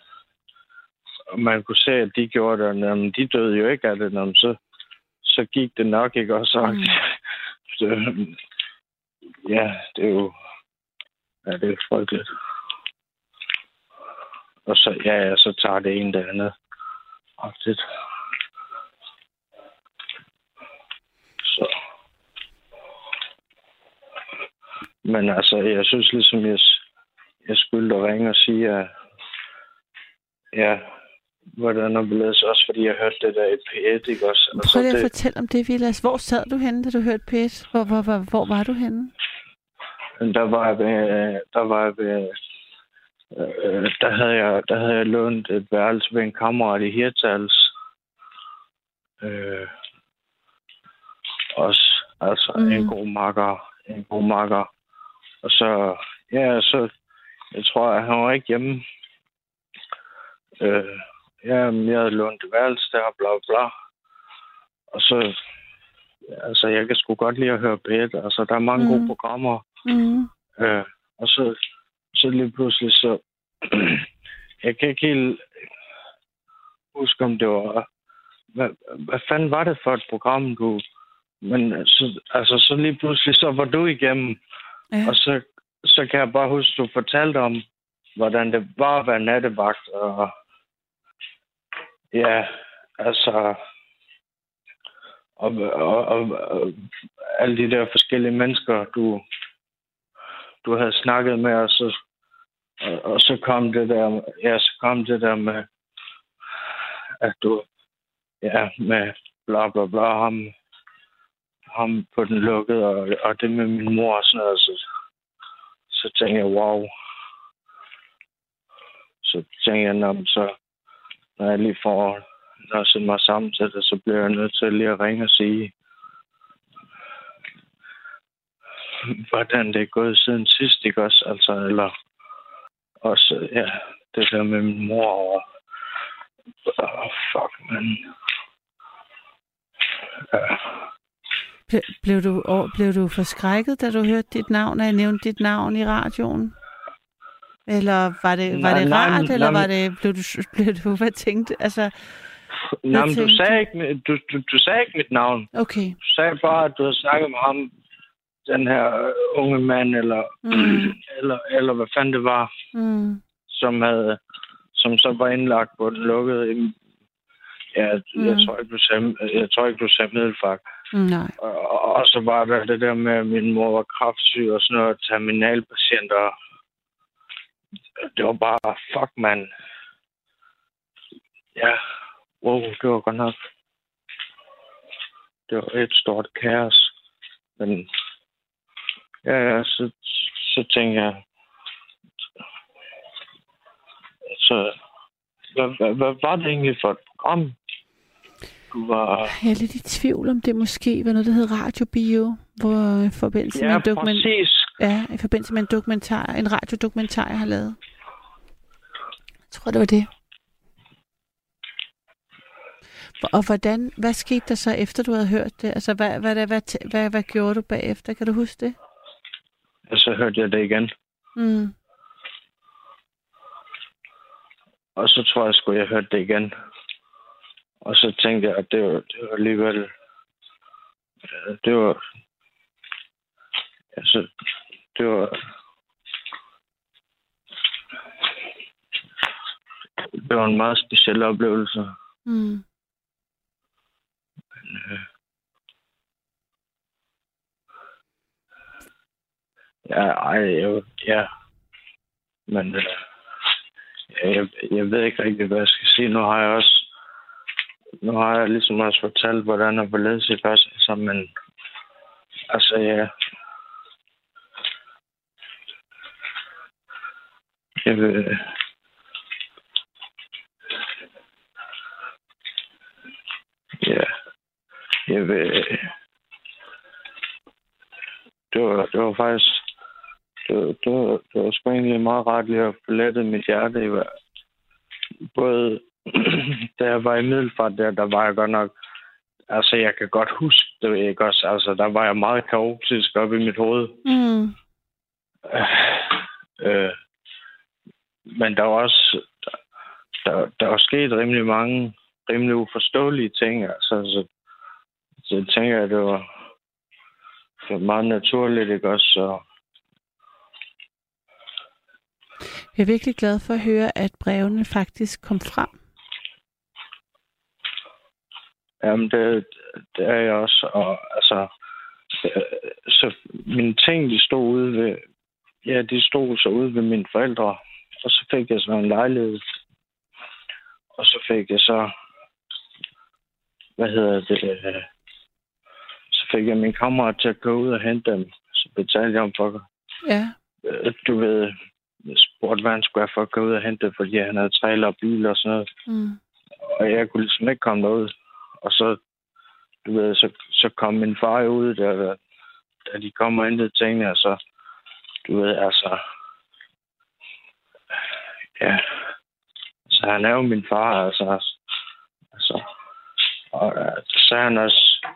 og man kunne se, at de gjorde det, og jamen, de døde jo ikke af det, jamen, så, så gik det nok ikke, og så, mm. så ja, det er jo, ja, det er frygteligt. Og så, ja, ja, så tager det en det andet. Agtigt. Så. Men altså, jeg synes ligesom, jeg, jeg skulle at ringe og sige, at ja, hvordan er det også fordi jeg hørte det der i P1, ikke også? Altså, Prøv lige at det... fortælle om det, Vilas. Hvor sad du henne, da du hørte P1? Hvor, hvor, hvor, hvor var du henne? Der var jeg ved, der var jeg ved øh, der, havde jeg, der havde jeg lånt et værelse ved en kammerat i Hirtals. Øh, også altså mm. en god makker. En god makker. Og så, ja, så, jeg tror, at han var ikke hjemme. Øh, ja, jeg havde lånt et værelse der, bla bla. Og så, altså, jeg kan sgu godt lide at høre bedre. Altså, der er mange mm. gode programmer. Mm. Øh, og så så lige pludselig så... jeg kan ikke helt huske, om det var... Hvad, hvad fanden var det for et program, du... Men så, altså, så lige pludselig, så var du igennem. Ja. Og så, så kan jeg bare huske, du fortalte om, hvordan det var at være nattevagt. Og ja, altså... Og, og, og, og alle de der forskellige mennesker, du, du havde snakket med, og så og, og så kom det der, ja, så kom det der med, at du, ja, med bla bla bla, ham, ham på den lukkede, og, og det med min mor og sådan noget, så, så tænkte jeg, wow. Så tænkte jeg, når, så, når jeg lige får nødt mig sammen til det, så bliver jeg nødt til lige at ringe og sige, hvordan det er gået siden sidst, ikke også? Altså, eller også, ja, det der med min mor og... Oh, fuck, man. Ja. Ble, blev, du, blev du forskrækket, da du hørte dit navn, og jeg nævnte dit navn i radioen? Eller var det, var Nej, det nej, rart, nej, eller nej, var det, blev du, blev du, hvad tænkte, altså, Nå, men du sagde, du? ikke, du, du, du sagde ikke mit navn. okay. Du sagde bare, at du havde snakket med ham, den her unge mand, eller, Mm. eller, eller hvad fanden det var, Mm. som havde som så var indlagt på den lukkede. Ja, mm. jeg, tror ikke, du sagde, jeg tror ikke, du sagde middelfart. Nej. Og, og, og så var der det der med, at min mor var kraftsyg og sådan noget, terminalpatienter. Det var bare, fuck, mand. Ja, wow, det var godt nok. Det var et stort kaos. Men ja, så, så tænkte jeg, så hvad, hvad, hvad var det egentlig for et program? Du var... Jeg er lidt i tvivl om det måske var noget, der hed Radiobio, hvor i forbindelse med Ja, en dokument... præcis. Ja, i forbindelse med en dokumentar, en radiodokumentar, jeg har lavet. Jeg tror, det var det. Og hvordan, hvad skete der så efter, du havde hørt det? Altså, hvad, hvad, hvad, hvad, hvad, hvad gjorde du bagefter? Kan du huske det? Og så hørte jeg det igen. Mm. Og så tror jeg sgu, jeg hørte det igen. Og så tænkte jeg, at det var, det var alligevel... ja, Det var... Altså, det var... Det var en meget speciel oplevelse. Mm. Ja, ej, jeg, ja. Men øh, jeg, jeg ved ikke rigtig, hvad jeg skal sige. Nu har jeg også nu har jeg ligesom også fortalt, hvordan jeg hvorledes i første altså, men altså, ja. Jeg vil, ja, jeg vil, det var, det var faktisk, det det var, det var sgu egentlig meget rart lige at få lettet mit hjerte. i hver- Både da jeg var i Middelfart der, der var jeg godt nok, altså jeg kan godt huske det, ikke også? Altså der var jeg meget kaotisk op i mit hoved. Mm. Øh, men der var også, der, der, var sket rimelig mange, rimelig uforståelige ting, altså, så, så jeg tænker, at det var, det var meget naturligt, ikke også? Så, Jeg er virkelig glad for at høre, at brevene faktisk kom frem. Jamen, det, det er jeg også. Og altså, så mine ting, de stod ude ved, ja, de stod så ude ved mine forældre. Og så fik jeg så en lejlighed. Og så fik jeg så, hvad hedder det, øh, så fik jeg min kammerat til at gå ud og hente dem. Så betalte jeg ham for, Ja. øh, du ved, spurgte, hvad han skulle have for at gå ud og hente fordi han havde trailer og bil og sådan noget. Mm. Og jeg kunne ligesom ikke komme derud. Og så, du ved, så, så kom min far ud der, da, de kom og hentede tingene, og så, du ved, altså, ja, så han er jo min far, altså, altså, og øh, så sagde han også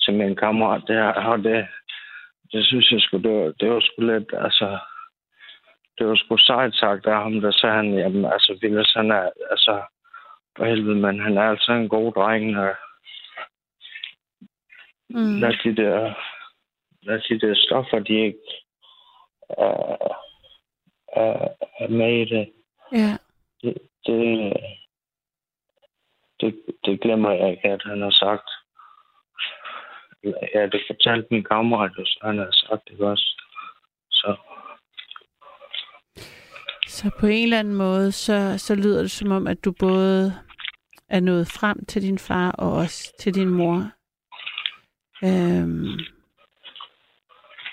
til min kammerat, det her, og det, det synes jeg sgu, det var, det var sgu lidt, altså, det var sgu sejt sagt af ham, der sagde han, jamen, altså, Villes, han er, altså, for helvede, men han er altså en god dreng, og Mm. lad de der, lad de der stoffer, de ikke er, er, er med i det. Ja. Det, det, det, det glemmer jeg ikke, at han har sagt. Ja, det fortalte min kammerat, så han har sagt det også. Så så på en eller anden måde, så, så lyder det som om, at du både er nået frem til din far og også til din mor. Øhm,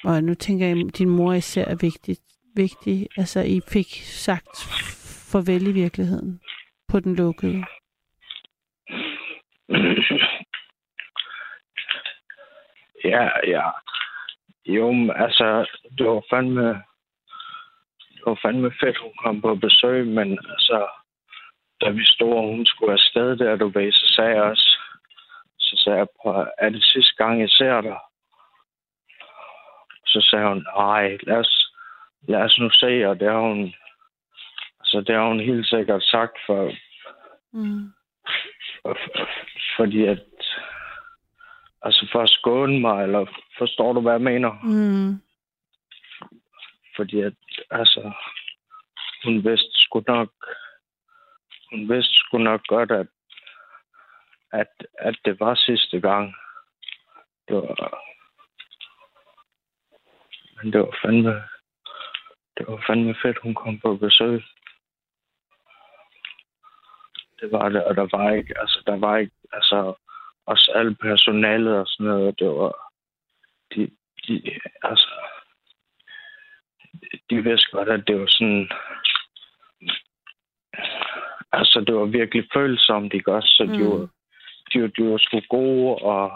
og nu tænker jeg, at din mor især er vigtig. vigtig. Altså, I fik sagt farvel i virkeligheden på den lukkede. ja, ja. Jo, altså, det var fandme... Det var fandme fedt, hun kom på besøg, men altså, da vi stod, og hun skulle afsted der, du ved, så sagde jeg også, så sagde jeg, på, er det sidste gang, jeg ser dig? Så sagde hun, nej, lad os, lad os nu se, og det har hun, altså, det har hun helt sikkert sagt, for, Mm. for, for fordi at, altså for at skåne mig, eller forstår du, hvad jeg mener? Mm. Fordi at, altså, hun vidste sgu nok, hun vidste sgu nok godt, at, at, at det var sidste gang. Det var, men det var fandme, det var fandme fedt, hun kom på besøg. Det var det, og der var ikke, altså, der var ikke, altså, også alt personalet og sådan noget, det var, de, de, altså, de vidste godt, at det var sådan... Altså, det var virkelig følsomt, ikke også? Så de, Mm. var, de, var- de var sgu gode, og,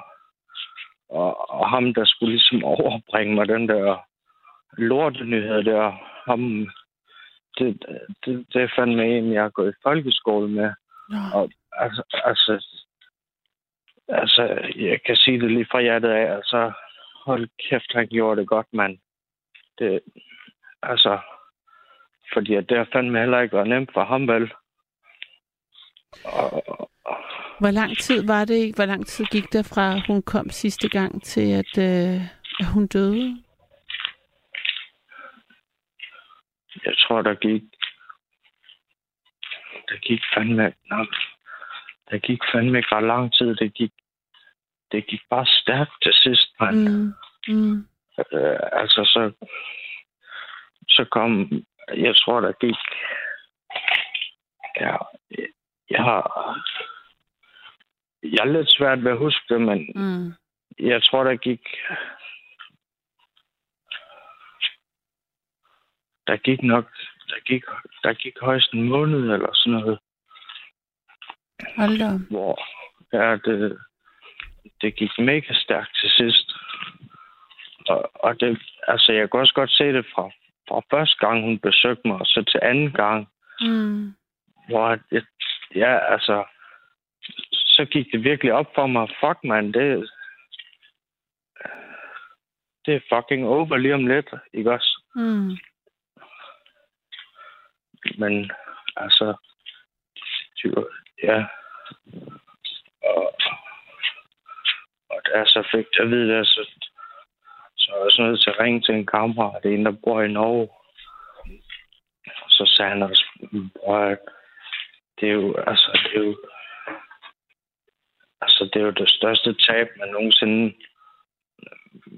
og, og ham, der skulle ligesom overbringe mig den der lortenyhed der, ham, det, det, det er fandme en, jeg har gået i folkeskole med. Nå. Og altså, altså, altså, jeg kan sige det lige fra hjertet af, altså, hold kæft, han gjorde det godt, mand. Det, altså, fordi at det har fandme heller ikke været nemt for ham, vel? Og, Hvor lang tid var det? Hvor lang tid gik der fra, hun kom sidste gang, til at, øh, at hun døde? jeg tror, der gik, der gik fandme, nå, der gik fandme ikke ret lang tid. Det gik, det gik bare stærkt til sidst, mand. Mm. Mm. Øh, altså, så, så kom, jeg tror, der gik, ja, jeg har, jeg er lidt svært ved at huske det, men Mm. jeg tror, der gik, der gik nok, der gik, der gik højst en måned eller sådan noget, Hold da. hvor ja, det, det gik mega stærkt til sidst. Og, og det, altså, jeg kan også godt se det fra, fra første gang, hun besøgte mig, og så til anden gang, Mm. hvor jeg, ja, altså, så gik det virkelig op for mig, fuck man, det, det er fucking over lige om lidt, ikke også? Mm. Men altså, ja. Og, og da jeg så fik det at vide, det, så, var jeg også nødt til at ringe til en kammerat, en der bor i Norge. Så sagde han også, bror, det er jo, altså, det er jo, altså, det er jo det største tab, man nogensinde,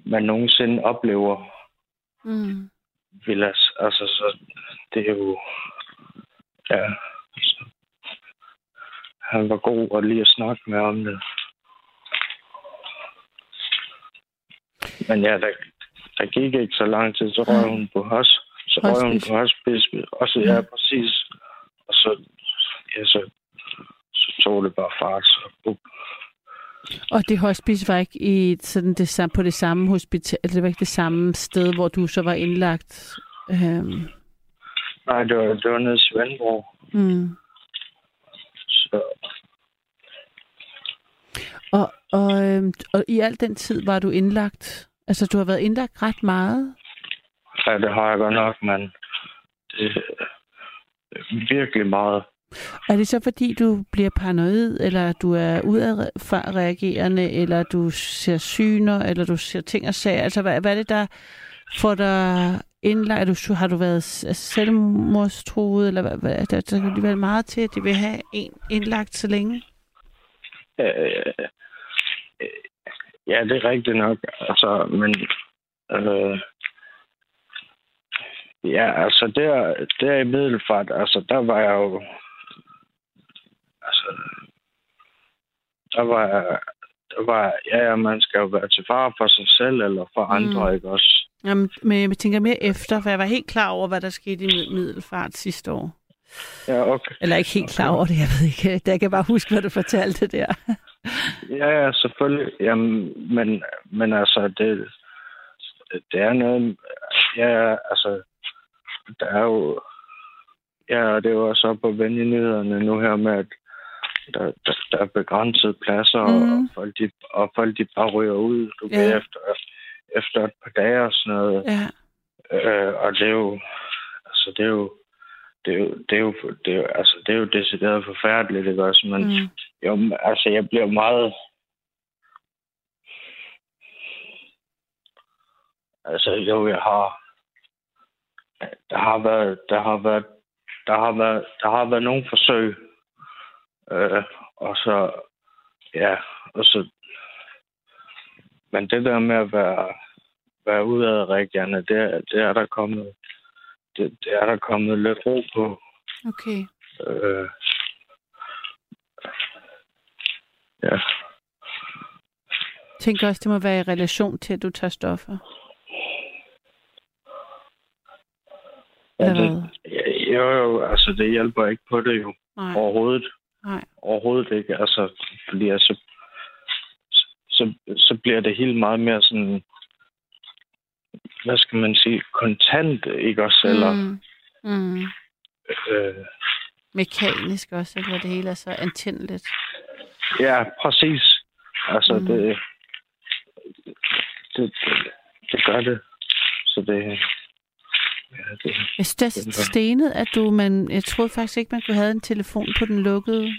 man nogensinde oplever. Mm. Villas. Altså, så det er jo... Ja. Han var god at lige at snakke med om det. Men ja, der, der gik ikke så lang tid, så røg hun på hos. Så røg hun på hospice. Også, ja, præcis. Og så, ja, så, så tog det bare fart. Så, uh, Og det hospice var ikke i sådan det, sam- på det samme hospital, det var ikke det samme sted, hvor du så var indlagt. Øhm, nej, det var, det var nede i Svendborg. mm. Så og, og, øhm, og i al den tid var du indlagt, altså du har været indlagt ret meget. ja, det har jeg godt nok, men det er virkelig meget. Er det så fordi, du bliver paranoid, eller du er udadreagerende, eller du ser syner, eller du ser ting og sager? Altså, hvad, hvad er det, der får dig indlagt? Du, har du været selvmordstruet, eller hvad, hvad, der, der kan alligevel meget til, at de vil have en indlagt så længe? Øh, øh, ja, det er rigtigt nok. Altså, men... Øh, ja, altså, der, der i Middelfart, altså, der var jeg jo... Altså, der var jeg... Der var, ja, ja, man skal jo være til far for sig selv eller for andre, Mm. ikke også? Jamen, men jeg tænker mere efter, for jeg var helt klar over, hvad der skete i Mid- Middelfart sidste år. Ja, okay. Eller ikke helt klar over det, jeg ved ikke. Jeg kan bare huske, hvad du fortalte der. Ja, ja, selvfølgelig. Jamen, men, men altså, det, det er noget... Ja, altså, der er jo... Ja, det også op på nyhederne nu her med, at der, der, der er begrænset pladser, mm. og, folk, de, og folk de bare ryger ud, du Ja. efter, efter et par dage og sådan noget. Ja. Øh, og det er jo, altså det er jo, det er jo, det er jo, det er jo, altså det er jo decideret forfærdeligt, ikke også? Men Mm. jo, altså jeg bliver meget, altså jo, jeg har, der har været, der har været, der har været, der har været nogle forsøg, øh, og så, ja, og så, men det der med at være, være udadreagerende, det, det er der kommet, det, det er der kommet lidt ro på. Okay. Øh, ja, Jeg tænker også, det må være i relation til, at du tager stoffer. ja, det, ja, jo, jo, altså det hjælper ikke på det jo Nej, overhovedet. nej. Overhovedet ikke, altså, fordi altså, så, så bliver det helt meget mere sådan, hvad skal man sige, kontant, ikke også? Eller, Mm. Mm. øh, Mekanisk også, eller det hele er så antændeligt. ja, præcis. Altså, Mm. det, det, det, det gør det. Så det, ja, det, Jeg synes, det er stenet, at du, man, jeg troede faktisk ikke, man kunne have en telefon på den lukkede,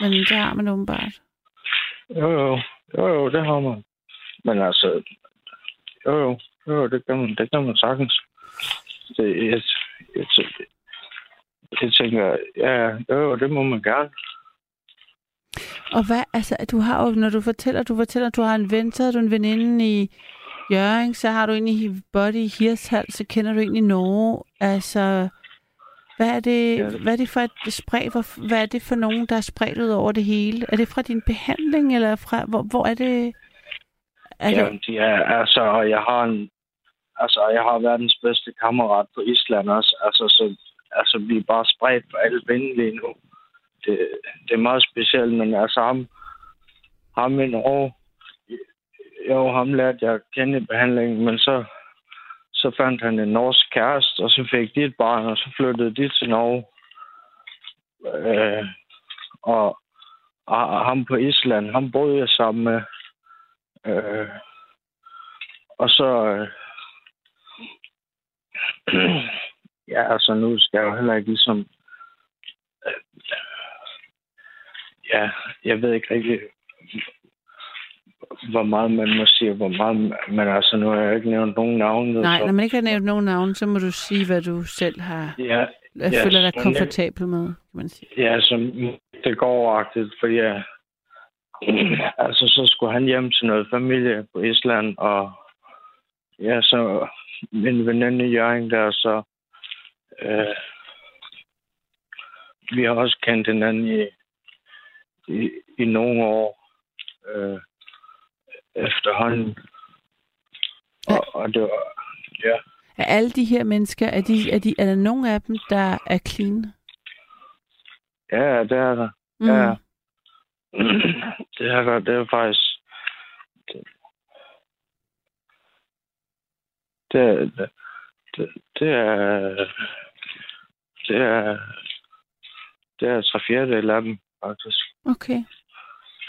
men det har man åbenbart. jo, jo, jo, jo, det har man. Men altså, jo, jo, jo, det kan man, det kan man sagtens. Det, jeg, jeg, jeg, jeg tænker, ja, jo, det må man gerne. Og hvad, altså, du har jo, når du fortæller, du fortæller, at du har en ven, så har du en veninde i Jørgen, så har du en i Body Hirshals, så kender du en i Norge. Altså, hvad er det, Ja. hvad er det for et spred, hvor, hvad er det for nogen, der er spredt ud over det hele? Er det fra din behandling, eller fra, hvor, hvor er det? Er Ja, det de er, altså, og jeg har en, altså, jeg har verdens bedste kammerat på Island også. Altså, så, altså, vi er bare spredt på alle vinde lige nu. Det, det er meget specielt, men altså ham, ham i Norge, jo, ham lærte jeg at kende i behandlingen, men så, så fandt han en norsk kæreste, og så fik de et barn, og så flyttede de til Norge. Øh, og, og ham på Island, ham boede jeg sammen med. Øh, og så... Øh, ja, altså nu skal jeg jo heller ikke ligesom... Øh, ja, jeg ved ikke rigtig, hvor meget man må sige, hvor meget... Men altså, nu har jeg ikke nævnt nogen navne. Nej, så, når man ikke har nævnt nogen navn, så må du sige, hvad du selv har Ja, jeg Ja, føler dig komfortabel med, kan man sige. Ja, som det går agtigt, fordi jeg, altså, så skulle han hjem til noget familie på Island, og ja, så min veninde Jørgen der, så øh, vi har også kendt hinanden i, i, i nogle år øh, efterhånden. Og, og det var, ja, Er alle de her mennesker, er, de, er, de, er der nogen af dem, der er clean? ja, det er der. Mm. Ja. Det er der, det er faktisk... Det, det, det, det, det er... Det er... Det er tre fjerdedel af dem, faktisk. Okay.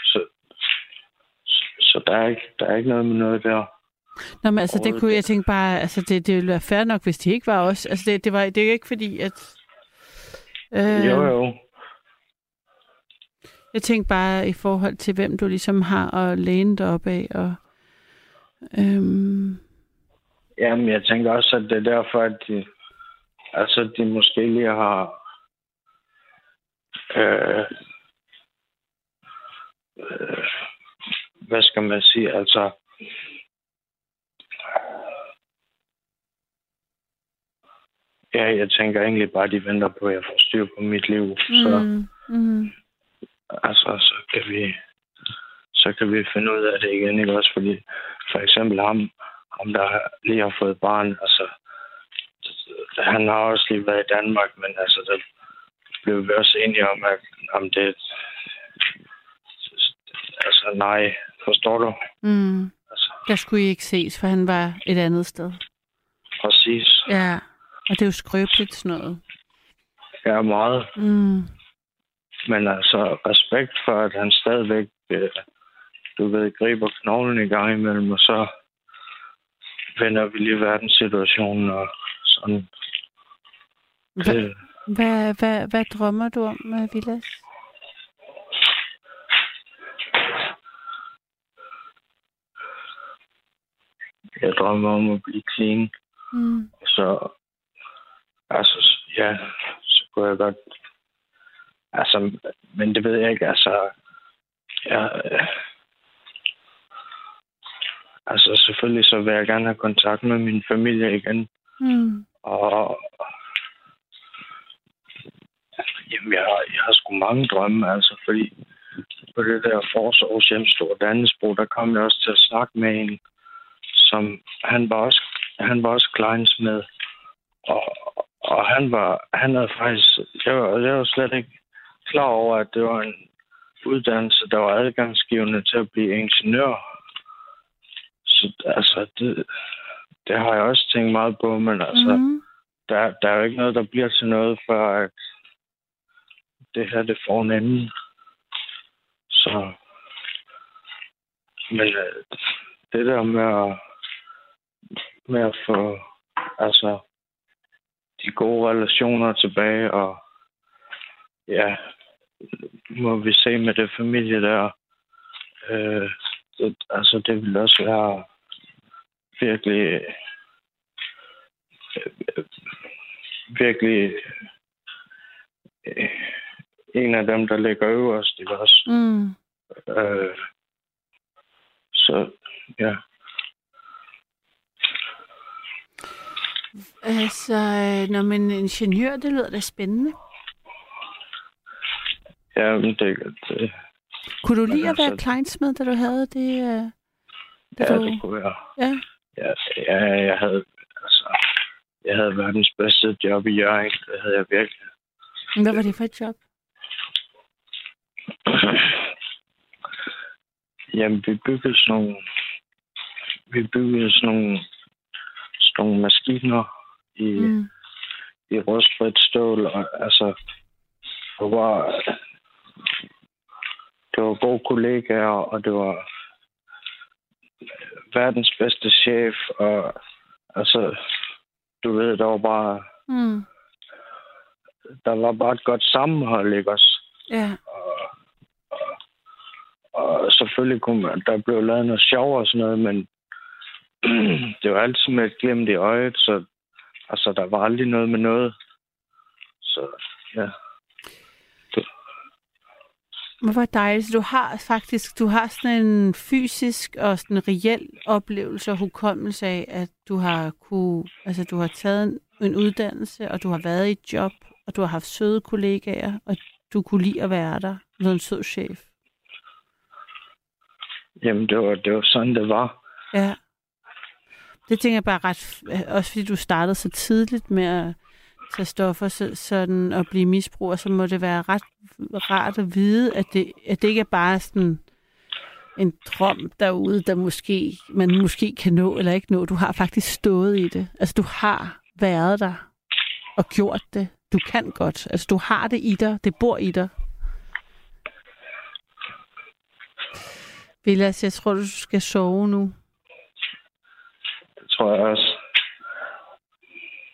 Så, så, så der, er ikke, der er ikke noget med noget der. Nå, men altså, det kunne jeg tænke bare, altså, det, det ville være fair nok, hvis de ikke var os. Altså, det, det, var, det er ikke fordi, at... Øh, Jo, jo. Jeg tænkte bare i forhold til, hvem du ligesom har at læne dig op af, og... Øhm, Jamen, jeg tænker også, at det er derfor, at de, altså, de måske lige har... Øh, øh, hvad skal man sige? Altså, ja, jeg tænker egentlig bare, at de venter på, at jeg får styr på mit liv. Så, mm, mm, altså, så kan vi så kan vi finde ud af det igen, ikke også? Fordi for eksempel ham, ham der lige har fået barn, altså, han har også lige været i Danmark, men altså, der blev vi også enige om, at om det, Altså, nej. Forstår du? Mm. Altså, Der skulle I ikke ses, for han var et andet sted. præcis. Ja, og det er jo skrøbeligt sådan noget. Er meget. Mm. Men altså, respekt for, at han stadigvæk, øh, du ved, griber knoglen i gang imellem, og så vender vi lige verdenssituationen og sådan. Hva, Det, hvad, hvad, hvad drømmer du om, øh, Vilas? jeg drømmer om at blive clean. Mm. Så, altså, ja, så kunne jeg godt... Altså, men det ved jeg ikke, altså... Ja, altså, selvfølgelig så vil jeg gerne have kontakt med min familie igen. Mm. Og jamen, jeg, har- jeg har sgu mange drømme, altså, fordi på det der forårs hjemstore Danesbro, der kom jeg også til at snakke med en, som han var også, han var også kleinsmed. Og, og han var, han havde faktisk, jeg var, jeg var slet ikke klar over, at det var en uddannelse, der var adgangsgivende til at blive ingeniør. Så altså, det, det har jeg også tænkt meget på, men altså, mm. Der, der er jo ikke noget, der bliver til noget, før at det her, det får en ende. Så, men øh, det der med at, med at få, altså, de gode relationer tilbage, og ja, må vi se med det familie der, øh, det, altså, det vil også være virkelig øh, virkelig øh, en af dem, der ligger øverst, ikke også? Mm. Øh, så ja, Altså, øh, når man er ingeniør, det lyder da spændende. Ja men det, det, Kunne du lide at være altså- kleinsmed, da du havde det? Øh, da ja, du... det kunne være. Ja. Ja, ja, jeg havde, altså, jeg havde verdens bedste job i Jørgen. Det havde jeg virkelig. Hvad var det for et job? Jamen, vi byggede sådan nogle, vi byggede sådan nogle, sådan nogle maskiner i, mm. I rustfrit stål. Og, altså, det var, det var gode kollegaer, og det var verdens bedste chef, og altså, du ved, der var bare, Mm. der var bare et godt sammenhold, ikke også? Ja. Og, og, og selvfølgelig kunne man, der blev lavet noget sjov og sådan noget, men det var altid med et glimt i øjet, så altså, der var aldrig noget med noget. Så ja. Hvor dejligt. Så du har faktisk du har sådan en fysisk og sådan en reel oplevelse og hukommelse af, at du har kunne, altså du har taget en, en uddannelse, og du har været i et job, og du har haft søde kollegaer, og du kunne lide at være der. Du en sød chef. Jamen, det var, det var sådan, det var. Ja. Det tænker jeg bare ret, også fordi du startede så tidligt med at tage stoffer, så, sådan at blive misbruger, så må det være ret rart at vide, at det, at det ikke er bare sådan en drøm derude, der måske, man måske kan nå eller ikke nå. Du har faktisk stået i det. Altså, du har været der og gjort det. Du kan godt. Altså, du har det i dig. Det bor i dig. Vilas, jeg tror, du skal sove nu. Det tror jeg også.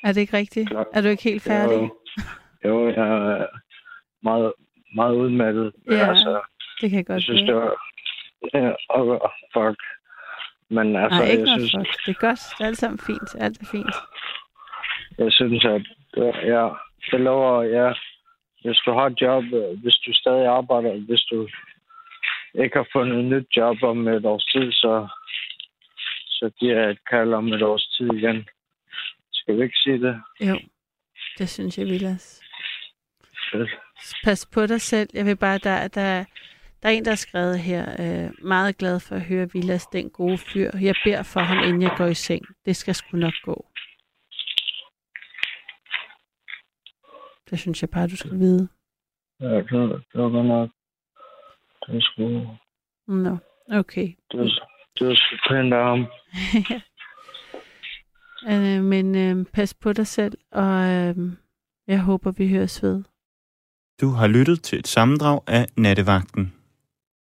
Er det ikke rigtigt? Klart. Er du ikke helt færdig? Jo, jo jeg er meget, meget udmattet. Ja, altså, Det kan jeg godt jeg synes, det var... Ja, og, fuck. Men altså, Nej, ikke jeg synes, fuck. Det er godt. Det er alt sammen fint. Alt er fint. jeg synes, at ja, det lover, ja, hvis du har et job, øh, hvis du stadig arbejder, hvis du ikke har fundet et nyt job om et års tid, så, så giver jeg et kald om et års tid igen. Skal vi ikke sige det? Jo, det synes jeg, Vilas. Fedt. Pas på dig selv. Jeg vil bare, der, der, der er en, der har skrevet her, øh, meget glad for at høre Vilas, den gode fyr. Jeg beder for ham, inden jeg går i seng. Det skal sgu nok gå. Det synes jeg bare, du skal vide. Ja, det, det var godt nok. Det er sgu... Nå, okay. Det var, det var så pænt af ham. øh, men øh, pas på dig selv, og øh, jeg håber, vi høres ved. Du har lyttet til et sammendrag af Nattevagten.